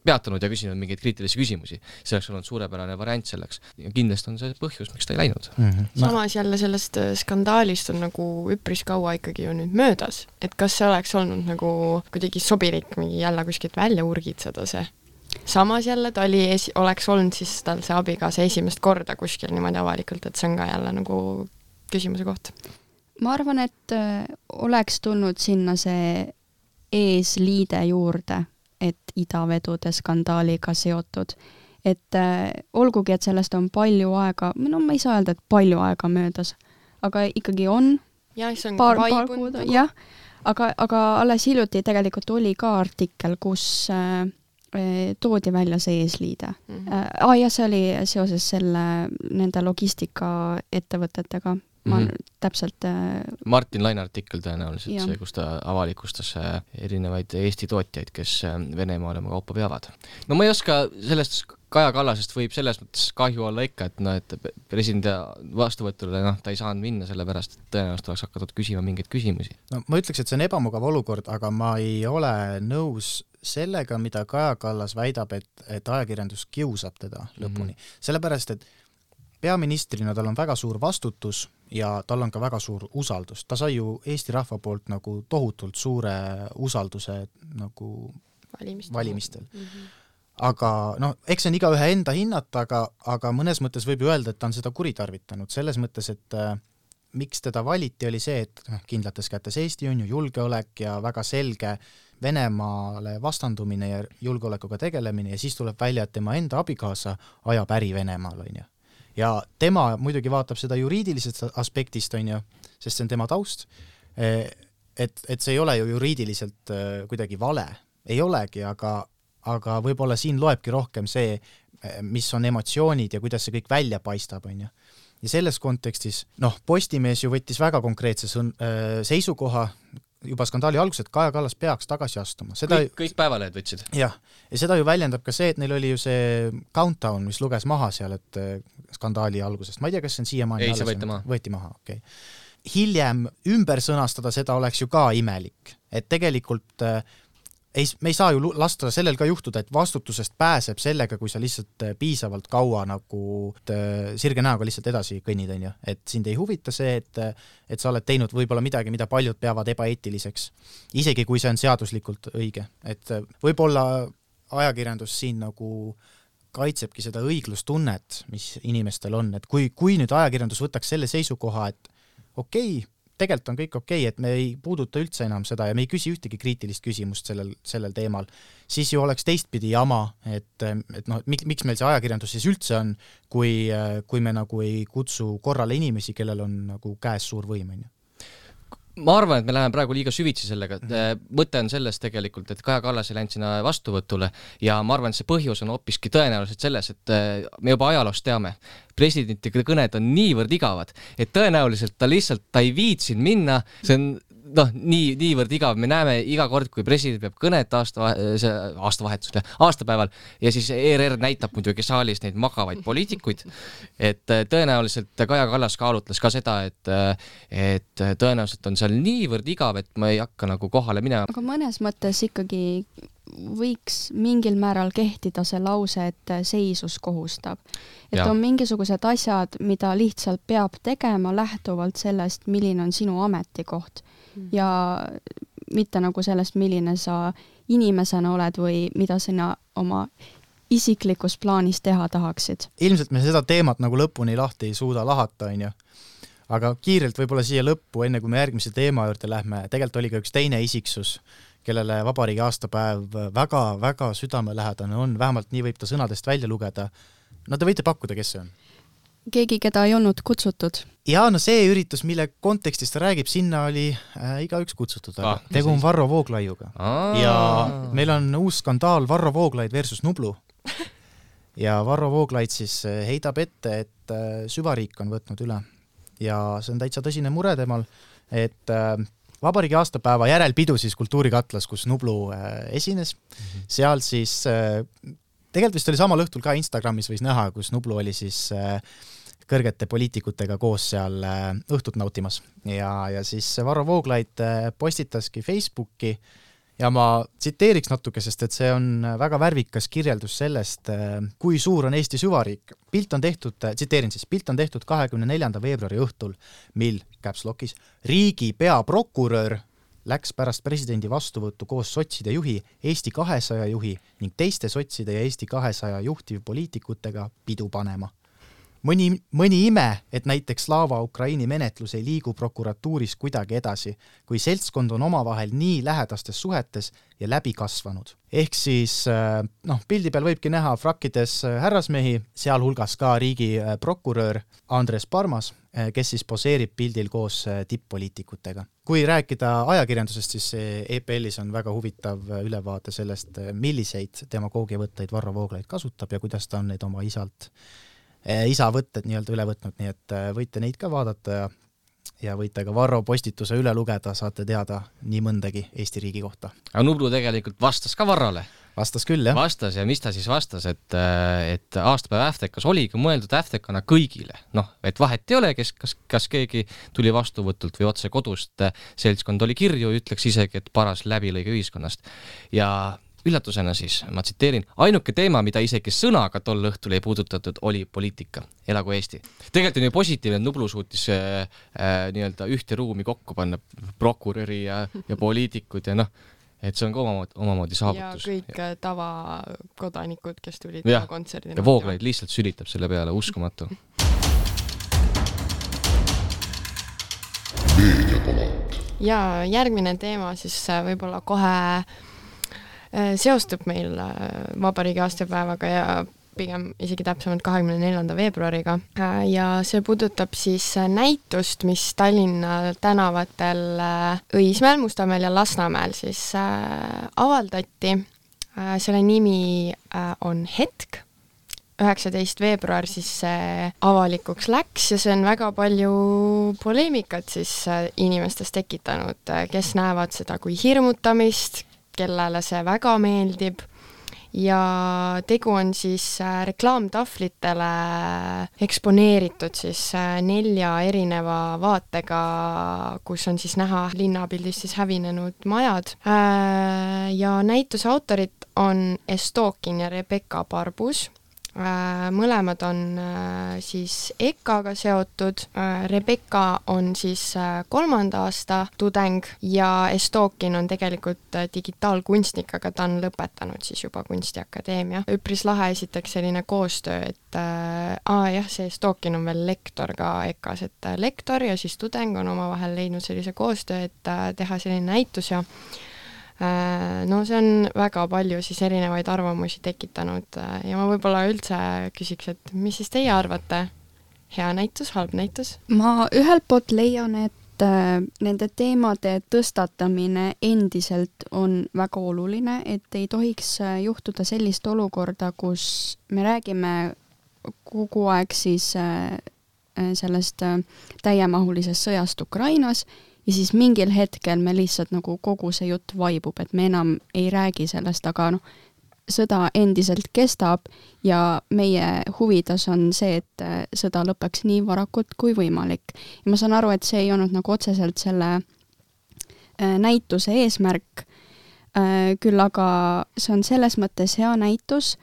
peatunud ja küsinud mingeid kriitilisi küsimusi. see oleks olnud suurepärane variant selleks ja kindlasti on see põhjus, miks ta ei läinud mm. -hmm. No. samas jälle sellest äh, skandaalist on nagu üpris kaua ikkagi ju nüüd möödas, et kas see oleks olnud nagu kuidagi sobilik mingi jälle kuskilt välja urgitseda see? samas jälle ta oli oleks olnud siis tal see abikaasa esimest korda kuskil niimoodi avalikult, et see on ka jälle nagu küsimuse koht ma arvan, et äh, oleks tulnud sinna see eesliide juurde, et idavedude skandaaliga seotud. et äh, olgugi, et sellest on palju aega, no ma ei saa öelda, et palju aega möödas, aga ikkagi on. jah, see on paar, paar kuud, jah, aga, aga alles hiljuti tegelikult oli ka artikkel, kus äh, toodi välja see eesliide mm. -hmm. Äh, ah, jah, see oli seoses selle, nende logistikaettevõtetega ma mm -hmm. täpselt äh... Martin Laine artikkel tõenäoliselt, see, kus ta avalikustas äh, erinevaid Eesti tootjaid, kes äh, Venemaale oma kaupa veavad. no ma ei oska sellest Kaja Kallasest võib selles mõttes kahju olla ikka, et noh, et presidendi vastuvõtule noh, ta ei saanud minna, sellepärast et tõenäoliselt oleks hakatud küsima mingeid küsimusi. no ma ütleks, et see on ebamugav olukord, aga ma ei ole nõus sellega, mida Kaja Kallas väidab, et, et ajakirjandus kiusab teda lõpuni mm. -hmm. sellepärast, et peaministrina tal on väga suur vastutus ja tal on ka väga suur usaldus, ta sai ju Eesti rahva poolt nagu tohutult suure usalduse nagu valimistel, valimistel. Mm -hmm. aga noh, eks see on igaühe enda hinnata, aga, aga mõnes mõttes võib ju öelda, et ta on seda kuritarvitanud, selles mõttes, et äh, miks teda valiti, oli see, et noh, kindlates kätes Eesti on ju, julgeolek ja väga selge Venemaale vastandumine ja julgeolekuga tegelemine ja siis tuleb välja, et tema enda abikaasa ajab äri Venemaal, on ju ja tema muidugi vaatab seda juriidilisest aspektist, on ju, sest see on tema taust, et, et see ei ole ju juriidiliselt äh, kuidagi vale, ei olegi, aga, aga võib-olla siin loebki rohkem see, äh, mis on emotsioonid ja kuidas see kõik välja paistab, on ju. ja selles kontekstis, noh, Postimees ju võttis väga konkreetse sõn-, seisukoha juba skandaali alguses, et Kaja Kallas peaks tagasi astuma, seda kõik, kõik päevalehed võtsid? jah, ja seda ju väljendab ka see, et neil oli ju see countdown, mis luges maha seal, et skandaali algusest, ma ei tea, kas see on siiamaani ei, see võeti maha. võeti maha, okei. Okay hiljem ümber sõnastada seda oleks ju ka imelik, et tegelikult äh, ei, me ei saa ju lasta sellel ka juhtuda, et vastutusest pääseb sellega, kui sa lihtsalt äh, piisavalt kaua nagu äh, sirge näoga lihtsalt edasi kõnnid, on ju, et sind ei huvita see, et et sa oled teinud võib-olla midagi, mida paljud peavad ebaeetiliseks. isegi kui see on seaduslikult õige, et võib-olla ajakirjandus siin nagu kaitsebki seda õiglustunnet, mis inimestel on, et kui, kui nüüd ajakirjandus võtaks selle seisukoha, et okei okay,, tegelikult on kõik okei okay,, et me ei puuduta üldse enam seda ja me ei küsi ühtegi kriitilist küsimust sellel, sellel teemal, siis ju oleks teistpidi jama, et, et noh, miks, meil see ajakirjandus siis üldse on, kui, kui me nagu ei kutsu korrale inimesi, kellel on nagu käes suur võim, on ju ma arvan, et me läheme praegu liiga süvitsi sellega, et mhm. mõte on selles tegelikult, et Kaja Kallas ei läinud sinna vastuvõtule ja ma arvan, et see põhjus on hoopiski tõenäoliselt selles, et äh, me juba ajaloost teame, presidentide kõned on niivõrd igavad, et tõenäoliselt ta lihtsalt, ta ei viitsinud minna, see on noh, nii, niivõrd igav, me näeme iga kord, kui president peab kõnet aasta, see aastavahetusel, aastapäeval ja siis ERR näitab muidugi saalis neid magavaid poliitikuid. et äh, tõenäoliselt Kaja Kallas kaalutles ka seda, et, äh, et tõenäoliselt on seal niivõrd igav, et ma ei hakka nagu kohale minema. aga mõnes mõttes ikkagi võiks mingil määral kehtida see lause, et seisus kohustab. et ja. on mingisugused asjad, mida lihtsalt peab tegema lähtuvalt sellest, milline on sinu ametikoht. Ja mitte nagu sellest, milline sa inimesena oled või mida sina oma isiklikus plaanis teha tahaksid. ilmselt me seda teemat nagu lõpuni lahti ei suuda lahata, on ju. aga kiirelt võib-olla siia lõppu, enne kui me järgmise teema juurde lähme, tegelikult oli ka üks teine isiksus, kellele vabariigi aastapäev väga-väga südamelähedane on, vähemalt nii võib ta sõnadest välja lugeda. no te võite pakkuda, kes see on? Keegi, keda ei olnud kutsutud? jaa, no see üritus, mille kontekstis ta räägib, sinna oli äh, igaüks kutsutud, aga ah, tegu on Varro Vooglaiuga. ja meil on uus skandaal Varro Vooglaid versus Nublu. ja Varro Vooglaid siis äh, heidab ette, et äh, süvariik on võtnud üle. ja see on täitsa tõsine mure temal, et äh, vabariigi aastapäeva järelpidu siis Kultuurikatlas, kus Nublu äh, esines mm, -hmm. seal siis äh, tegelikult vist oli samal õhtul ka Instagramis võis näha, kus Nublu oli siis äh, kõrgete poliitikutega koos seal äh, õhtut nautimas ja, ja siis Varro Vooglaid äh, postitaski Facebooki ja ma tsiteeriks natuke, sest et see on väga värvikas kirjeldus sellest, kui suur on Eesti süvariik. pilt on tehtud, tsiteerin siis, pilt on tehtud kahekümne neljanda veebruari õhtul, mil, caps lock'is, riigi peaprokurör läks pärast presidendi vastuvõttu koos sotside juhi, Eesti kahesaja juhi ning teiste sotside ja Eesti kahesaja juhtivpoliitikutega pidu panema. Mõni, mõni ime, et näiteks Slava Ukraini menetlus ei liigu prokuratuuris kuidagi edasi, kui seltskond on omavahel nii lähedastes suhetes ja läbi kasvanud. ehk siis äh, noh, pildi peal võibki näha frakkides äh, härrasmehi, sealhulgas ka riigiprokurör äh, Andres Parmas kes siis poseerib pildil koos tipp-poliitikutega. kui rääkida ajakirjandusest, siis EPL-is on väga huvitav ülevaade sellest, milliseid demagoogiavõtteid Varro Vooglaid kasutab ja kuidas ta on neid oma isalt, isa võtted nii-öelda üle võtnud, nii et võite neid ka vaadata ja ja võite ka Varro postituse üle lugeda, saate teada nii mõndagi Eesti riigi kohta. aga Nublu tegelikult vastas ka Varrole vastas küll, jah. vastas ja mis ta siis vastas, et, et aastapäev Äftekas oligi mõeldud Äftekana kõigile, noh, et vahet ei ole, kes, kas, kas keegi tuli vastuvõtult või otse kodust, seltskond oli kirju, ütleks isegi, et paras läbilõige ühiskonnast. ja üllatusena siis, ma tsiteerin, ainuke teema, mida isegi sõnaga tol õhtul ei puudutatud, oli poliitika. elagu Eesti. tegelikult on ju positiivne, et Nublu suutis äh, äh, nii-öelda ühte ruumi kokku panna prokuröri ja, ja poliitikud ja noh, et see on ka omamoodi, omamoodi saavutus. ja kõik ja. tavakodanikud, kes tulid ja, kontserdile. ja Vooglaid lihtsalt sülitab selle peale, uskumatu. ja järgmine teema siis äh, võib-olla kohe äh, seostub meil äh, vabariigi aastapäevaga ja pigem isegi täpsemalt kahekümne neljanda veebruariga ja see puudutab siis näitust, mis Tallinna tänavatel Õismäel, Mustamäel ja Lasnamäel siis avaldati. selle nimi on Hetk üheksateist veebruar siis see avalikuks läks ja see on väga palju poleemikat siis äh, inimestes tekitanud, äh, kes näevad seda kui hirmutamist, kellele see väga meeldib ja tegu on siis äh, reklaamtahvlitele eksponeeritud siis nelja erineva vaatega, kus on siis näha linnapildis siis hävinenud majad. ja näituse autorid on Estokin ja Rebecca Barbus Äh, mõlemad on äh, siis EKA-ga seotud, äh, Rebecca on siis kolmanda aasta tudeng ja Estokin on tegelikult digitaalkunstnik, aga ta on lõpetanud siis juba Kunstiakadeemia. üpris lahe esiteks selline koostöö, et äh, aa jah, see Estokin on veel lektor ka EKA-s, et lektor ja siis tudeng on omavahel leidnud sellise koostöö, et äh, teha selline näitus ja äh, Äh, no see on väga palju siis erinevaid arvamusi tekitanud äh, ja ma võib-olla üldse küsiks, et mis siis teie arvate, hea näitus, halb näitus? ma ühelt poolt leian, et äh, nende teemade tõstatamine endiselt on väga oluline, et ei tohiks juhtuda sellist olukorda, kus me räägime kogu aeg siis sellest täiemahulisest sõjast Ukrainas ja siis mingil hetkel me lihtsalt nagu kogu see jutt vaibub, et me enam ei räägi sellest, aga noh, sõda endiselt kestab ja meie huvides on see, et äh, sõda lõpeks nii varakult kui võimalik. ja ma saan aru, et see ei olnud nagu otseselt selle äh, näituse eesmärk, äh, küll aga see on selles mõttes hea näitus,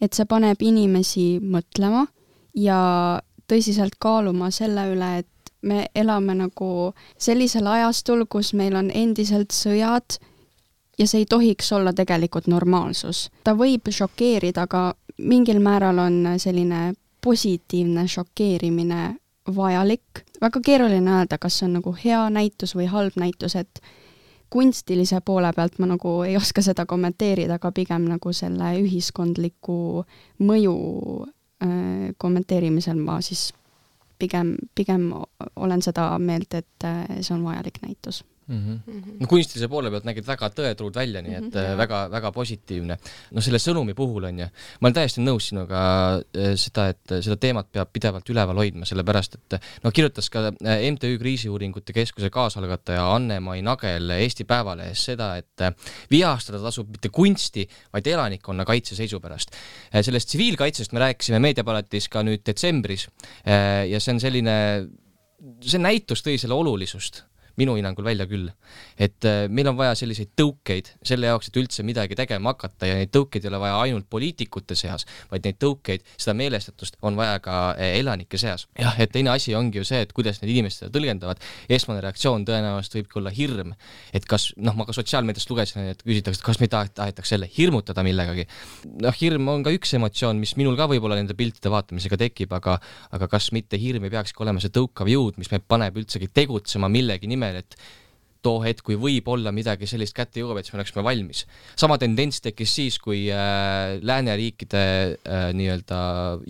et see paneb inimesi mõtlema ja tõsiselt kaaluma selle üle, et me elame nagu sellisel ajastul, kus meil on endiselt sõjad ja see ei tohiks olla tegelikult normaalsus. ta võib šokeerida, aga mingil määral on selline positiivne šokeerimine vajalik. väga keeruline öelda, kas see on nagu hea näitus või halb näitus, et kunstilise poole pealt ma nagu ei oska seda kommenteerida, aga pigem nagu selle ühiskondliku mõju äh, kommenteerimisel ma siis pigem, pigem olen seda meelt, et äh, see on vajalik näitus mm. -hmm. no kunstilise poole pealt nägid väga tõetruud välja, nii et mm -hmm. väga, väga positiivne. no selle sõnumi puhul on ju, ma olen täiesti nõus sinuga äh, seda, et seda teemat peab pidevalt üleval hoidma, sellepärast et no kirjutas ka MTÜ Kriisiuuringute Keskuse kaasalgataja Anne-Mai Nagel Eesti Päevalehes seda, et vihastada tasub mitte kunsti, vaid elanikkonna kaitse seisu pärast. sellest tsiviilkaitsest me rääkisime meediapaletis ka nüüd detsembris ja see on selline see näitus tõi selle olulisust minu hinnangul välja küll. et äh, meil on vaja selliseid tõukeid selle jaoks, et üldse midagi tegema hakata ja neid tõukeid ei ole vaja ainult poliitikute seas, vaid neid tõukeid, seda meelestatust on vaja ka äh, elanike seas. jah, et teine asi ongi ju see, et kuidas need inimesed seda tõlgendavad, esmane reaktsioon tõenäoliselt võibki olla hirm, et kas, noh, ma ka sotsiaalmeediast lugesin, et küsitakse, et kas meid tahetakse jälle hirmutada millegagi. noh, hirm on ka üks emotsioon, mis minul ka võib-olla nende piltide vaatamisega tekib, aga aga kas mitte hirm ei peakski olema see tõukav jõud, mis meid paneb üldsegi tegutsema millegi nimel, nimel, et too hetk, kui võib-olla midagi sellist kätte jõuab, et siis me oleksime valmis. sama tendents tekkis siis, kui äh, lääneriikide äh, nii-öelda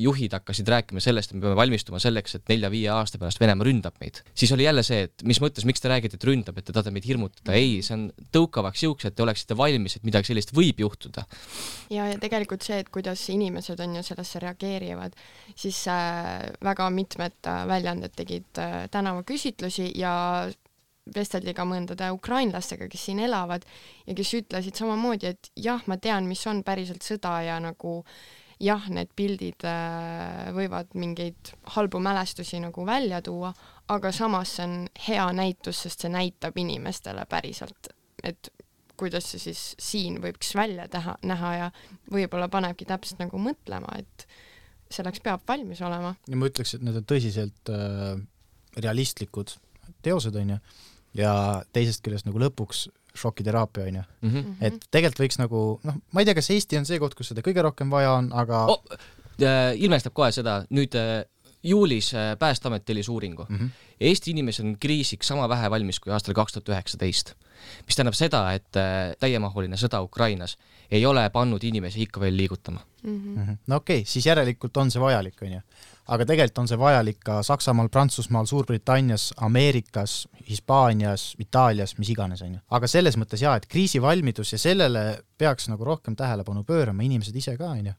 juhid hakkasid rääkima sellest, et me peame valmistuma selleks, et nelja-viie aasta pärast Venemaa ründab meid. siis oli jälle see, et mis mõttes, miks te räägite, et ründab, et te tahate meid hirmutada, ei, see on tõukavaks jõuks, et te oleksite valmis, et midagi sellist võib juhtuda. ja, ja tegelikult see, et kuidas inimesed on ju sellesse reageerivad, siis äh, väga mitmed äh, väljaanded tegid äh, tänavaküsitlusi ja vesteldi ka mõndade ukrainlastega, kes siin elavad ja kes ütlesid samamoodi, et jah, ma tean, mis on päriselt sõda ja nagu jah, need pildid äh, võivad mingeid halbu mälestusi nagu välja tuua, aga samas see on hea näitus, sest see näitab inimestele päriselt, et kuidas see siis siin võiks välja teha, näha ja võib-olla panebki täpselt nagu mõtlema, et selleks peab valmis olema. ja ma ütleks, et need on tõsiselt äh, realistlikud teosed, on ju ja teisest küljest nagu lõpuks šokiteraapia, on ju. Mhm. et tegelikult võiks nagu noh, ma ei tea, kas Eesti on see koht, kus seda kõige rohkem vaja on, aga oh, äh, ilmestab kohe seda, nüüd äh, juulis äh, Päästeamet tellis uuringu mm. Mhm. -hmm. Eesti inimesed on kriisiks sama vähe valmis kui aastal kaks tuhat üheksateist. mis tähendab seda, et äh, täiemahuline sõda Ukrainas ei ole pannud inimesi ikka veel liigutama mm. -hmm. no okei okay,, siis järelikult on see vajalik, on ju. Aga tegelikult on see vajalik ka Saksamaal, Prantsusmaal, Suurbritannias, Ameerikas, Hispaanias, Itaalias, mis iganes, on ju. aga selles mõttes jaa, et kriisivalmidus ja sellele peaks nagu rohkem tähelepanu pöörama inimesed ise ka, on ju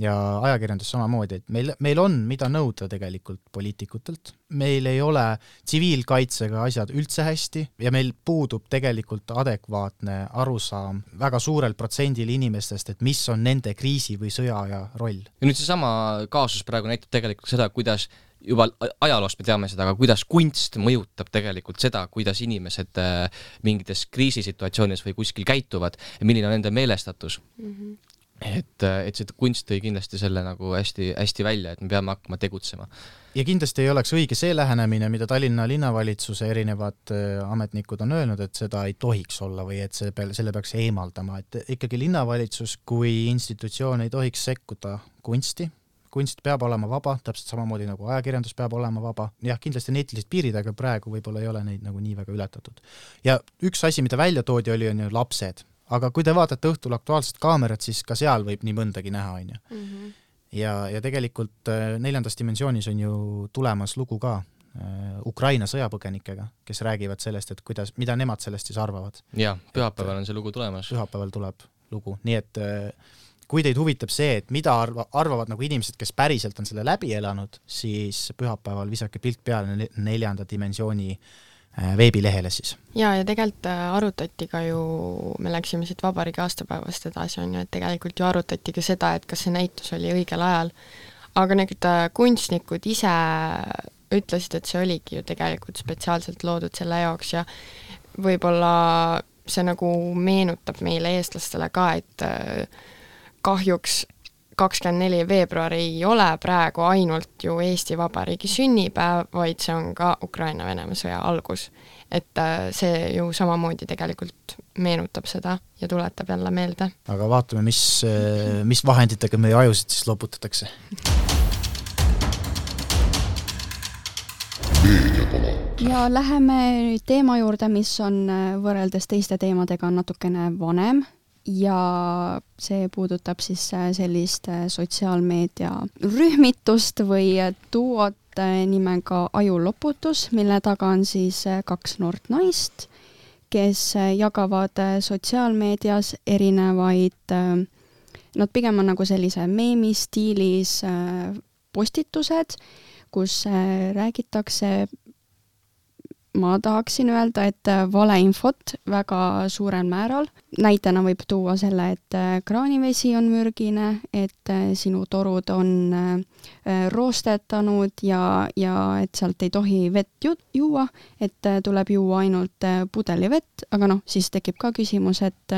ja ajakirjandus samamoodi, et meil, meil on, mida nõuda tegelikult poliitikutelt, meil ei ole tsiviilkaitsega asjad üldse hästi ja meil puudub tegelikult adekvaatne arusaam väga suurel protsendil inimestest, et mis on nende kriisi või sõjaaja roll. ja nüüd seesama kaasus praegu näitab tegelikult seda, kuidas juba ajaloost me teame seda, aga kuidas kunst mõjutab tegelikult seda, kuidas inimesed äh, mingites kriisisituatsioonides või kuskil käituvad ja milline on nende meelestatus mm. -hmm et, et see kunst tõi kindlasti selle nagu hästi-hästi välja, et me peame hakkama tegutsema. ja kindlasti ei oleks õige see lähenemine, mida Tallinna linnavalitsuse erinevad äh, ametnikud on öelnud, et seda ei tohiks olla või et see peale, selle peaks eemaldama, et ikkagi linnavalitsus kui institutsioon ei tohiks sekkuda kunsti, kunst peab olema vaba, täpselt samamoodi nagu ajakirjandus peab olema vaba, jah, kindlasti on eetilised piirid, aga praegu võib-olla ei ole neid nagu nii väga ületatud. ja üks asi, mida välja toodi, oli, on ju lapsed aga kui te vaatate õhtul Aktuaalset kaamerat, siis ka seal võib nii mõndagi näha, on ju. Mhm. ja, ja tegelikult äh, neljandas dimensioonis on ju tulemas lugu ka äh, Ukraina sõjapõgenikega, kes räägivad sellest, et kuidas, mida nemad sellest siis arvavad. jaa, pühapäeval on see lugu tulemas. pühapäeval tuleb lugu, nii et äh, kui teid huvitab see, et mida arva, arvavad nagu inimesed, kes päriselt on selle läbi elanud, siis pühapäeval visake pilk peale neljanda dimensiooni äh, Äh, veebilehele siis. jaa, ja tegelikult äh, arutati ka ju, me läksime siit vabariigi aastapäevast edasi, on ju, et tegelikult ju arutati ka seda, et kas see näitus oli õigel ajal, aga need äh, kunstnikud ise ütlesid, et see oligi ju tegelikult spetsiaalselt loodud selle jaoks ja võib-olla see nagu meenutab meile, eestlastele ka, et kahjuks kakskümmend neli veebruar ei ole praegu ainult ju Eesti Vabariigi sünnipäev, vaid see on ka Ukraina-Venemaa sõja algus. et äh, see ju samamoodi tegelikult meenutab seda ja tuletab jälle meelde. aga vaatame, mis, äh, mis vahenditega meie ajusid siis loputatakse. ja läheme nüüd teema juurde, mis on äh, võrreldes teiste teemadega natukene vanem ja see puudutab siis äh, sellist äh, sotsiaalmeedia rühmitust või äh, duot nimega Ajuloputus, mille taga on siis kaks noort naist, kes jagavad sotsiaalmeedias erinevaid, nad pigem on nagu sellise meemi stiilis postitused, kus räägitakse ma tahaksin öelda, et äh, valeinfot väga suurel määral. näitena võib tuua selle, et äh, kraanivesi on mürgine, et äh, sinu torud on roostetanud ja, ja et sealt ei tohi vett ju juua, et tuleb juua ainult pudelivett, aga noh, siis tekib ka küsimus, et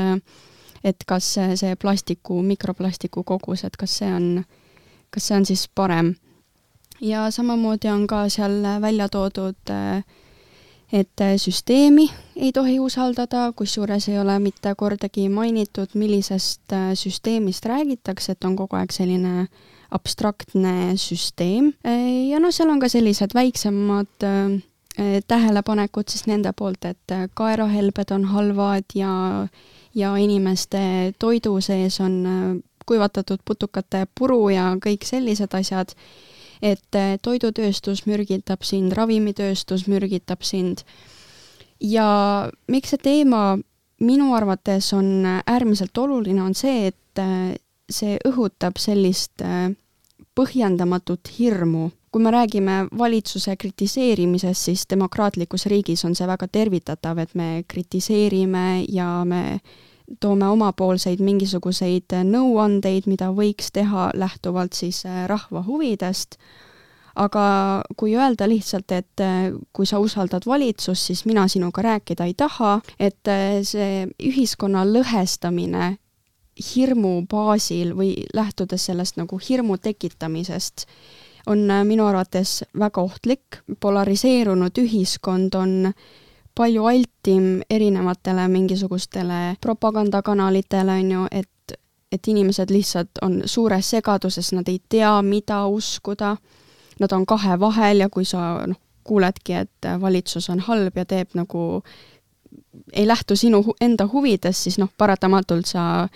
et kas see plastiku, mikroplastiku kogus, et kas see on, kas see on siis parem. ja samamoodi on ka seal välja toodud äh, et äh, süsteemi ei tohi usaldada, kusjuures ei ole mitte kordagi mainitud, millisest äh, süsteemist räägitakse, et on kogu aeg selline abstraktne süsteem. Äh, ja noh, seal on ka sellised väiksemad tähelepanekud siis nende poolt, et kaerahelbed on halvad ja ja inimeste toidu sees on kuivatatud putukate puru ja kõik sellised asjad et eh, toidutööstus mürgitab sind, ravimitööstus mürgitab sind. ja miks see teema minu arvates on äärmiselt oluline, on see, et eh, see õhutab sellist eh, põhjendamatut hirmu. kui me räägime valitsuse kritiseerimisest, siis demokraatlikus riigis on see väga tervitatav, et me kritiseerime ja me toome omapoolseid mingisuguseid nõuandeid, mida võiks teha lähtuvalt siis äh, rahva huvidest, aga kui öelda lihtsalt, et äh, kui sa usaldad valitsust, siis mina sinuga rääkida ei taha, et äh, see ühiskonna lõhestamine hirmu baasil või lähtudes sellest nagu hirmu tekitamisest, on minu arvates väga ohtlik, polariseerunud ühiskond on palju altim erinevatele mingisugustele propagandakanalitele, on ju, et, et inimesed lihtsalt on suures segaduses, nad ei tea, mida uskuda. nad on kahe vahel ja kui sa noh, kuuledki, et valitsus on halb ja teeb nagu, ei lähtu sinu enda huvidest, siis noh, paratamatult sa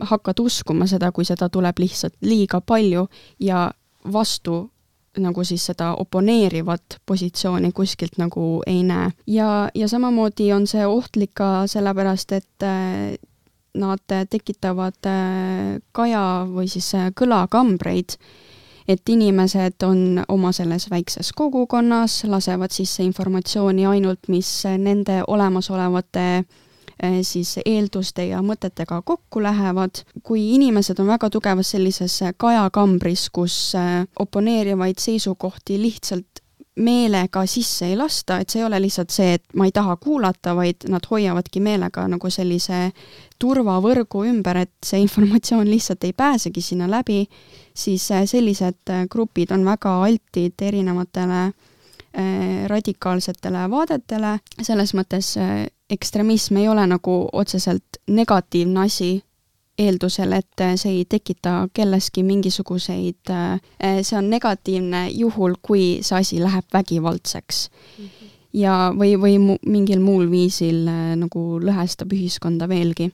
hakkad uskuma seda, kui seda tuleb lihtsalt liiga palju ja vastu nagu siis seda oponeerivat positsiooni kuskilt nagu ei näe. ja, ja samamoodi on see ohtlik ka sellepärast, et äh, nad tekitavad äh, kaja või siis äh, kõlakambreid, et inimesed on oma selles väikses kogukonnas, lasevad sisse informatsiooni ainult, mis nende olemasolevate siis eelduste ja mõtetega kokku lähevad. kui inimesed on väga tugevas sellises kajakambris, kus eh, oponeerivaid seisukohti lihtsalt meelega sisse ei lasta, et see ei ole lihtsalt see, et ma ei taha kuulata, vaid nad hoiavadki meelega nagu sellise turvavõrgu ümber, et see informatsioon lihtsalt ei pääsegi sinna läbi, siis sellised grupid on väga altid erinevatele radikaalsetele vaadetele, selles mõttes ekstremism ei ole nagu otseselt negatiivne asi, eeldusel, et see ei tekita kelleski mingisuguseid, see on negatiivne juhul, kui see asi läheb vägivaldseks mm. -hmm. ja, või, või mu, mingil muul viisil nagu lõhestab ühiskonda veelgi.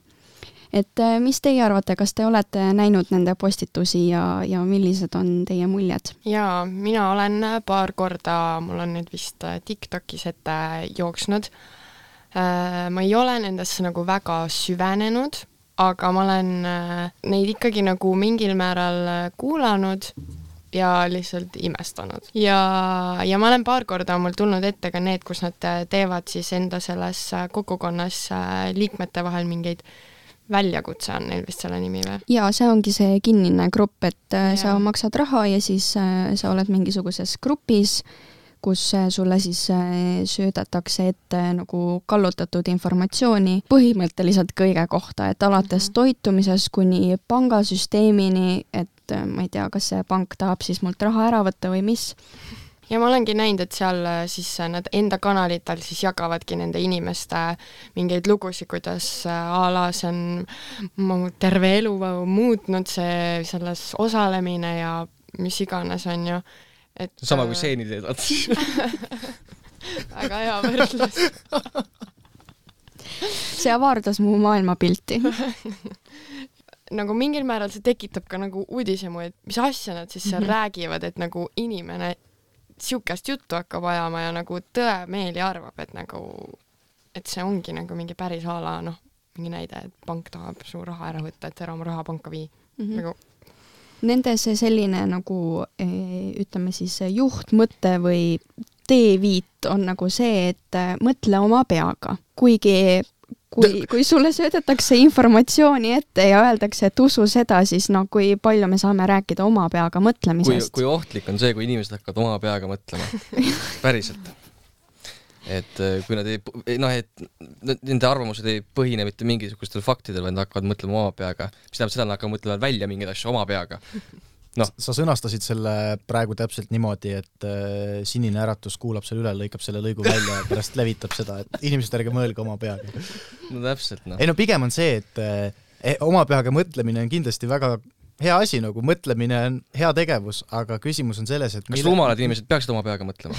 et mis teie arvate, kas te olete näinud nende postitusi ja, ja millised on teie muljed? jaa, mina olen paar korda, mul on nüüd vist TikTokis ette jooksnud Äh, ma ei ole nendesse nagu väga süvenenud, aga ma olen äh, neid ikkagi nagu mingil määral äh, kuulanud ja lihtsalt imestanud. ja, ja ma olen paar korda, on mul tulnud ette ka need, kus nad teevad siis enda selles kogukonnas liikmete vahel mingeid väljakutse on neil vist selle nimi või? jaa, see ongi see kinnine grupp, et ja. sa maksad raha ja siis sa oled mingisuguses grupis kus äh, sulle siis äh, söödetakse ette nagu kallutatud informatsiooni põhimõtteliselt kõige kohta, et alates -hmm. toitumisest kuni pangasüsteemini, et äh, ma ei tea, kas see pank tahab siis mult raha ära võtta või mis ja ma olengi näinud, et seal siis nad enda kanalitel siis jagavadki nende inimeste mingeid lugusid, kuidas a la see on mu terve elu muutnud, see selles osalemine ja mis iganes, on ju et sama kui äh, seeni teedad väga hea võrdlus see avardas mu maailmapilti nagu mingil määral see tekitab ka nagu uudishimu, et mis asja nad siis seal mm -hmm. räägivad, et nagu inimene siukest juttu hakkab ajama ja nagu tõemeeli arvab, et nagu, et see ongi nagu mingi päris a la noh, mingi näide, et pank tahab su raha ära võtta, et ära oma raha panka vii mm. -hmm. nagu nende see selline nagu eh, ütleme siis juhtmõte või teeviit on nagu see, et eh, mõtle oma peaga, kuigi kui, kui sulle söödetakse informatsiooni ette ja öeldakse, et usu seda, siis no kui palju me saame rääkida oma peaga mõtlemisest? kui ohtlik on see, kui inimesed hakkavad oma peaga mõtlema? Päriselt et äh, kui nad ei, noh, et nende arvamused ei põhine mitte mingisugustel faktidel, vaid nad hakkavad mõtlema oma peaga, mis tähendab seda, et nad hakkavad mõtlema välja mingeid asju oma peaga. noh, sa sõnastasid selle praegu täpselt niimoodi, et äh, Sinine Äratus kuulab selle üle, lõikab selle lõigu välja ja pärast levitab seda, et inimesed, ärge mõelge oma peaga. no täpselt, noh. ei no pigem on see, et eh, oma peaga mõtlemine on kindlasti väga hea asi, nagu mõtlemine on hea tegevus, aga küsimus on selles, et kas mille... rumalad inimesed peaksid oma peaga mõtlema?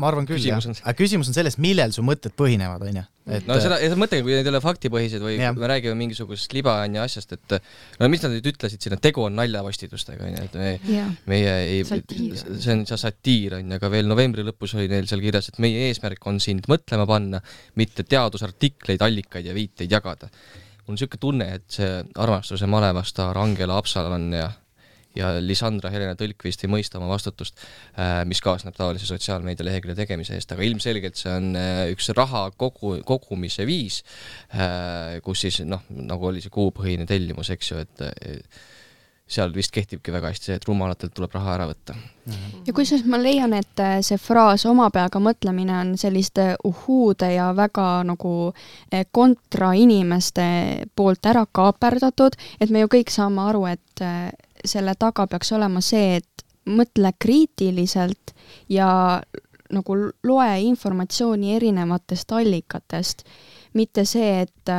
Ma arvan küll, jah. aga küsimus on selles, millel su mõtted põhinevad, on ju. et no seda, seda mõttega, kui need ei ole faktipõhised või ja. me räägime mingisugusest libaanja asjast, et no mis nad nüüd ütlesid siin, et tegu on naljavastidustega, on ju, et me, ja. meie ei, see on see satiir, on ju, aga veel novembri lõpus oli neil seal kirjas, et meie eesmärk on sind mõtlema panna, mitte teadusartikleid, allikaid ja viiteid jagada. mul on niisugune tunne, et see armastuse malevastaar Angela Apsalan ja ja Lisandra Helena Tõlkvist ei mõista oma vastutust, äh, mis kaasneb taolise sotsiaalmeedia lehekülje tegemise eest, aga ilmselgelt see on äh, üks raha kogu, kogumise viis, äh, kus siis noh, nagu oli see kuupõhine tellimus, eks ju, et seal vist kehtibki väga hästi see, et rumalatelt tuleb raha ära võtta. ja kusjuures ma leian, et see fraas oma peaga mõtlemine on selliste uhhuude ja väga nagu kontra inimeste poolt ära kaaperdatud, et me ju kõik saame aru, et selle taga peaks olema see, et mõtle kriitiliselt ja nagu loe informatsiooni erinevatest allikatest, mitte see, et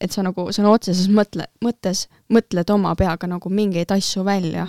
et sa nagu sõna otseses mõtle, mõttes mõtled oma peaga nagu mingeid asju välja.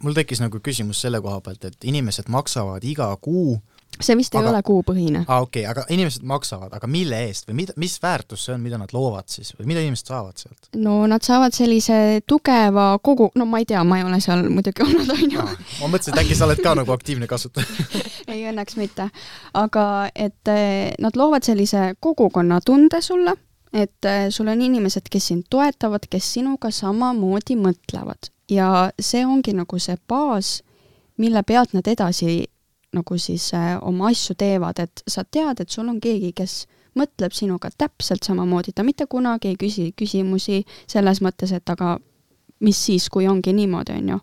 Mul tekkis nagu küsimus selle koha pealt, et inimesed maksavad iga kuu see vist Aga- ei ole kuupõhine. aa ah, okei okay,, aga inimesed maksavad, aga mille eest või mida, mis väärtus see on, mida nad loovad siis või mida inimesed saavad sealt? no nad saavad sellise tugeva kogu, no ma ei tea, ma ei ole seal muidugi olnud, on ju. ma mõtlesin, et äkki sa oled ka nagu aktiivne kasutaja. ei, õnneks mitte. aga et eh, nad loovad sellise kogukonnatunde sulle, et eh, sul on inimesed, kes sind toetavad, kes sinuga samamoodi mõtlevad ja see ongi nagu see baas, mille pealt nad edasi nagu siis eh, oma asju teevad, et sa tead, et sul on keegi, kes mõtleb sinuga täpselt samamoodi, ta mitte kunagi ei küsi küsimusi selles mõttes, et aga mis siis, kui ongi niimoodi, on ju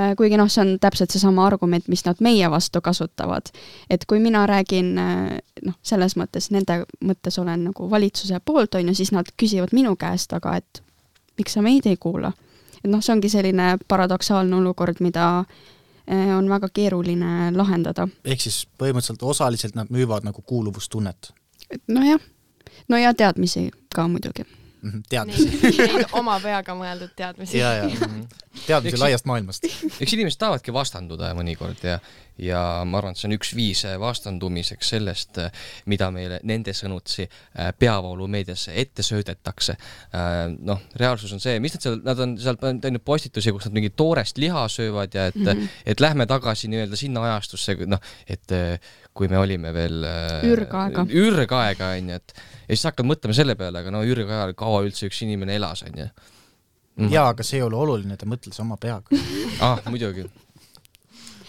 Äh, kuigi noh, see on täpselt seesama argument, mis nad meie vastu kasutavad. et kui mina räägin äh, noh, selles mõttes nende mõttes olen nagu valitsuse poolt, on ju, siis nad küsivad minu käest, aga et miks sa meid ei kuula. et noh, see ongi selline paradoksaalne olukord, mida äh, on väga keeruline lahendada. ehk siis põhimõtteliselt osaliselt nad müüvad nagu kuuluvustunnet, nojah, no ja teadmisi ka muidugi. teadmisi. Neid, neid oma peaga mõeldud teadmisi. ja, ja teadmisi Eks- laiast maailmast. eks inimesed tahavadki vastanduda mõnikord ja ja ma arvan, et see on üks viis vastandumiseks sellest, mida meile nende sõnutsi äh, peavoolumeediasse ette söödetakse. Noh, reaalsus on see, mis nad seal, nad on seal teinud postitusi, kus nad mingit toorest liha söövad ja et mm, -hmm. et lähme tagasi nii-öelda sinna ajastusse, noh, et äh, kui me olime veel äh, Ürgaega. ürgaega onju, et ja siis hakkad mõtlema selle peale, aga no ürgajal kaua üldse üks inimene elas onju. jaa, aga see ei ole oluline, ta mõtles oma peaga. ah, muidugi.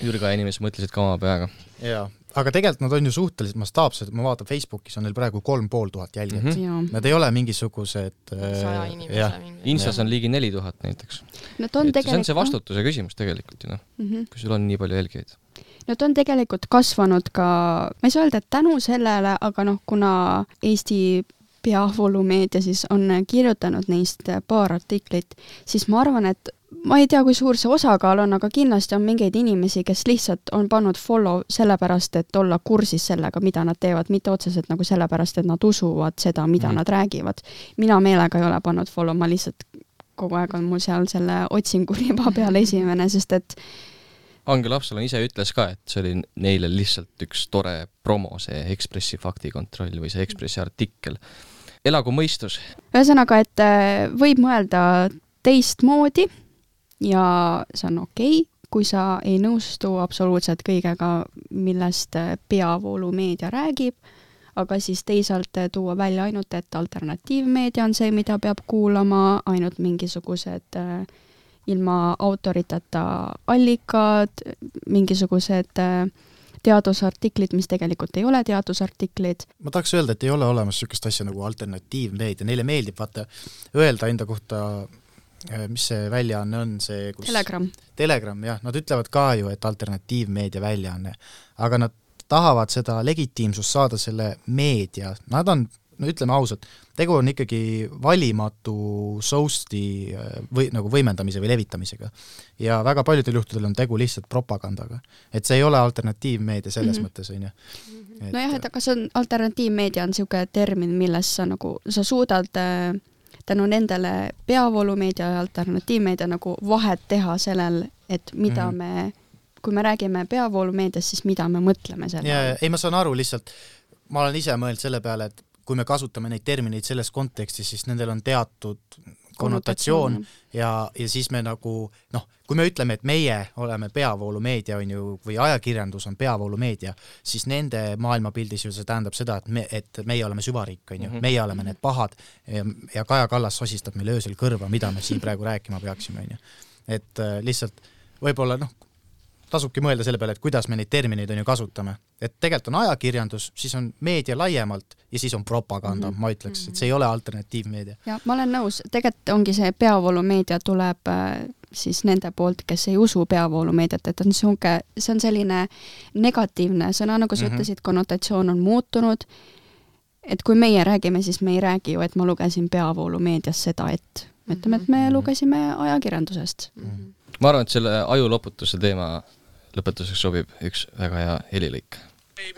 ürgaja inimesed mõtlesid ka oma peaga jaa, aga tegelikult nad on ju suhteliselt mastaapsed, ma vaatan Facebookis on neil praegu kolm pool tuhat jälgijat mm. -hmm. Nad ei ole mingisugused saja äh, inimese jah, mingi. Instas on ligi neli tuhat näiteks. Nad on see on see vastutuse küsimus tegelikult ju noh, mm. -hmm. kui sul on nii palju jälgijaid. Nad on tegelikult kasvanud ka, ma ei saa öelda, et tänu sellele, aga noh, kuna Eesti peavoolumeedia siis on kirjutanud neist paar artiklit, siis ma arvan, et ma ei tea, kui suur see osakaal on, aga kindlasti on mingeid inimesi, kes lihtsalt on pannud follow sellepärast, et olla kursis sellega, mida nad teevad, mitte otseselt nagu sellepärast, et nad usuvad seda, mida mm. nad räägivad. mina meelega ei ole pannud follow, ma lihtsalt kogu aeg on mul seal selle otsinguriba peal esimene, sest et Angel Haapsalu ise ütles ka, et see oli neile lihtsalt üks tore promo, see Ekspressi faktikontroll või see Ekspressi artikkel. elagu mõistus, ühesõnaga, et äh, võib mõelda teistmoodi ja see on okei okay,, kui sa ei nõustu absoluutselt kõigega, millest äh, peavoolumeedia räägib, aga siis teisalt äh, tuua välja ainult, et alternatiivmeedia on see, mida peab kuulama, ainult mingisugused äh, ilma autoriteta allikad, mingisugused äh, teadusartiklid, mis tegelikult ei ole teadusartiklid, ma tahaks öelda, et ei ole olemas niisugust asja nagu alternatiivmeedia, neile meeldib vaata öelda enda kohta, mis see väljaanne on, see kus Telegram. Telegram jah, nad ütlevad ka ju, et alternatiivmeedia väljaanne, aga nad tahavad seda legitiimsust saada selle meedia, nad on, no ütleme ausalt, tegu on ikkagi valimatu soust'i äh, või nagu võimendamise või levitamisega. ja väga paljudel juhtudel on tegu lihtsalt propagandaga. et see ei ole alternatiivmeedia selles mm Mhm. -hmm. mõttes, on ju. nojah, et aga see on, alternatiivmeedia on niisugune termin, milles sa nagu, sa suudad äh, tänu nendele peavoolumeedia ja alternatiivmeedia nagu vahet teha sellel, et mida mm Mhm. -hmm. me, kui me räägime peavoolumeediast, siis mida me mõtleme selle all ei, ma saan aru lihtsalt, ma olen ise mõelnud selle peale, et kui me kasutame neid termineid selles kontekstis, siis nendel on teatud konnotatsioon ja, ja siis me nagu noh, kui me ütleme, et meie oleme peavoolumeedia, on ju, või ajakirjandus on peavoolumeedia, siis nende maailmapildis ju see tähendab seda, et me, et meie oleme süvariik, on ju, Mhm. meie oleme need pahad ja, ja Kaja Kallas sosistab meile öösel kõrva, mida me siin praegu rääkima peaksime, on ju. et äh, lihtsalt võib-olla noh, tasubki mõelda selle peale, et kuidas me neid termineid on ju kasutame. et tegelikult on ajakirjandus, siis on meedia laiemalt ja siis on propaganda mm, Mhm. -hmm. ma ütleks, et see ei ole alternatiivmeedia. ja ma olen nõus, tegelikult ongi see peavoolumeedia tuleb äh, siis nende poolt, kes ei usu peavoolumeediat, et on niisugune, see on selline negatiivne sõna, nagu sa mm Mhm. -hmm. ütlesid, konnotatsioon on muutunud, et kui meie räägime, siis me ei räägi ju, et ma lugesin peavoolumeedias seda, et me ütleme, et me Mhm. lugesime ajakirjandusest. ma arvan, et selle ajuloputuse teema lõpetuseks sobib üks väga hea helilõik. ei,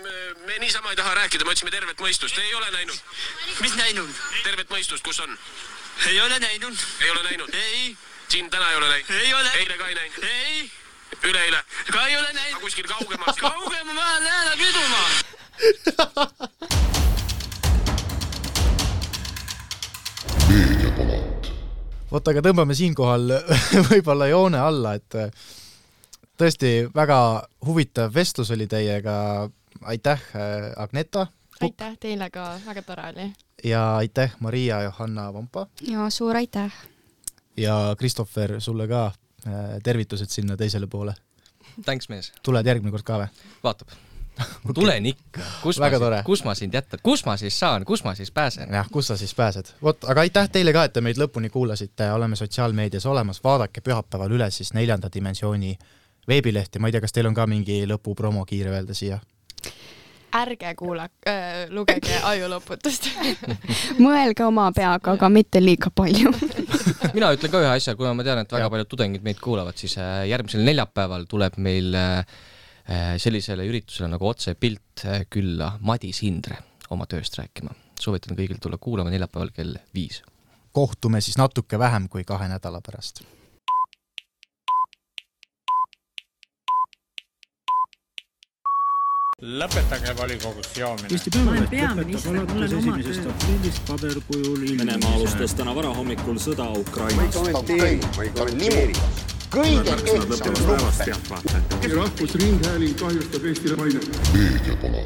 me niisama ei taha rääkida, me otsime tervet mõistust, ei ole näinud. mis näinud? tervet mõistust, kus on? ei ole näinud. ei ole näinud? ei. siin täna ei ole näinud? ei ole. eile ka ei näinud? ei. üleeile? ka ei ole näinud. kuskil kaugemal? kaugemal, ma lähen Lääne Küdumaa. vot aga tõmbame siinkohal võib-olla joone alla, et tõesti väga huvitav vestlus oli teiega, aitäh, Agneta aitäh teile ka, väga tore oli. ja aitäh, Maria Johanna Vampa ja suur aitäh! ja Christopher, sulle ka äh, tervitused sinna teisele poole. Thanks, mees. tuled järgmine kord ka või? vaatab okay.. tulen ikka. kus Väga ma kus ma sind jätan, kus ma siis saan, kus ma siis pääsen? jah, kus sa siis pääsed? vot, aga aitäh teile ka, et te meid lõpuni kuulasite, oleme sotsiaalmeedias olemas, vaadake pühapäeval üle siis neljanda dimensiooni veebilehti, ma ei tea, kas teil on ka mingi lõpupromo kiire öelda siia? ärge kuulake äh,, lugege ajuloputust. mõelge oma peaga, aga mitte liiga palju. mina ütlen ka ühe asja, kuna ma tean, et väga paljud tudengid meid kuulavad, siis äh, järgmisel neljapäeval tuleb meil äh, äh, sellisele üritusele nagu otsepilt külla Madis Hindre oma tööst rääkima. soovitan kõigil tulla kuulama neljapäeval kell viis. kohtume siis natuke vähem kui kahe nädala pärast lõpetage volikogus joomine. Eesti Päevaleht lõpetab alates esimesest aprillist paberkujul Venemaa alustas täna varahommikul sõda Ukrainas. Märksõnad lõppevast päevast, jah, vaatajad. rahvusringhääling kahjustab Eestile mainet. meediapala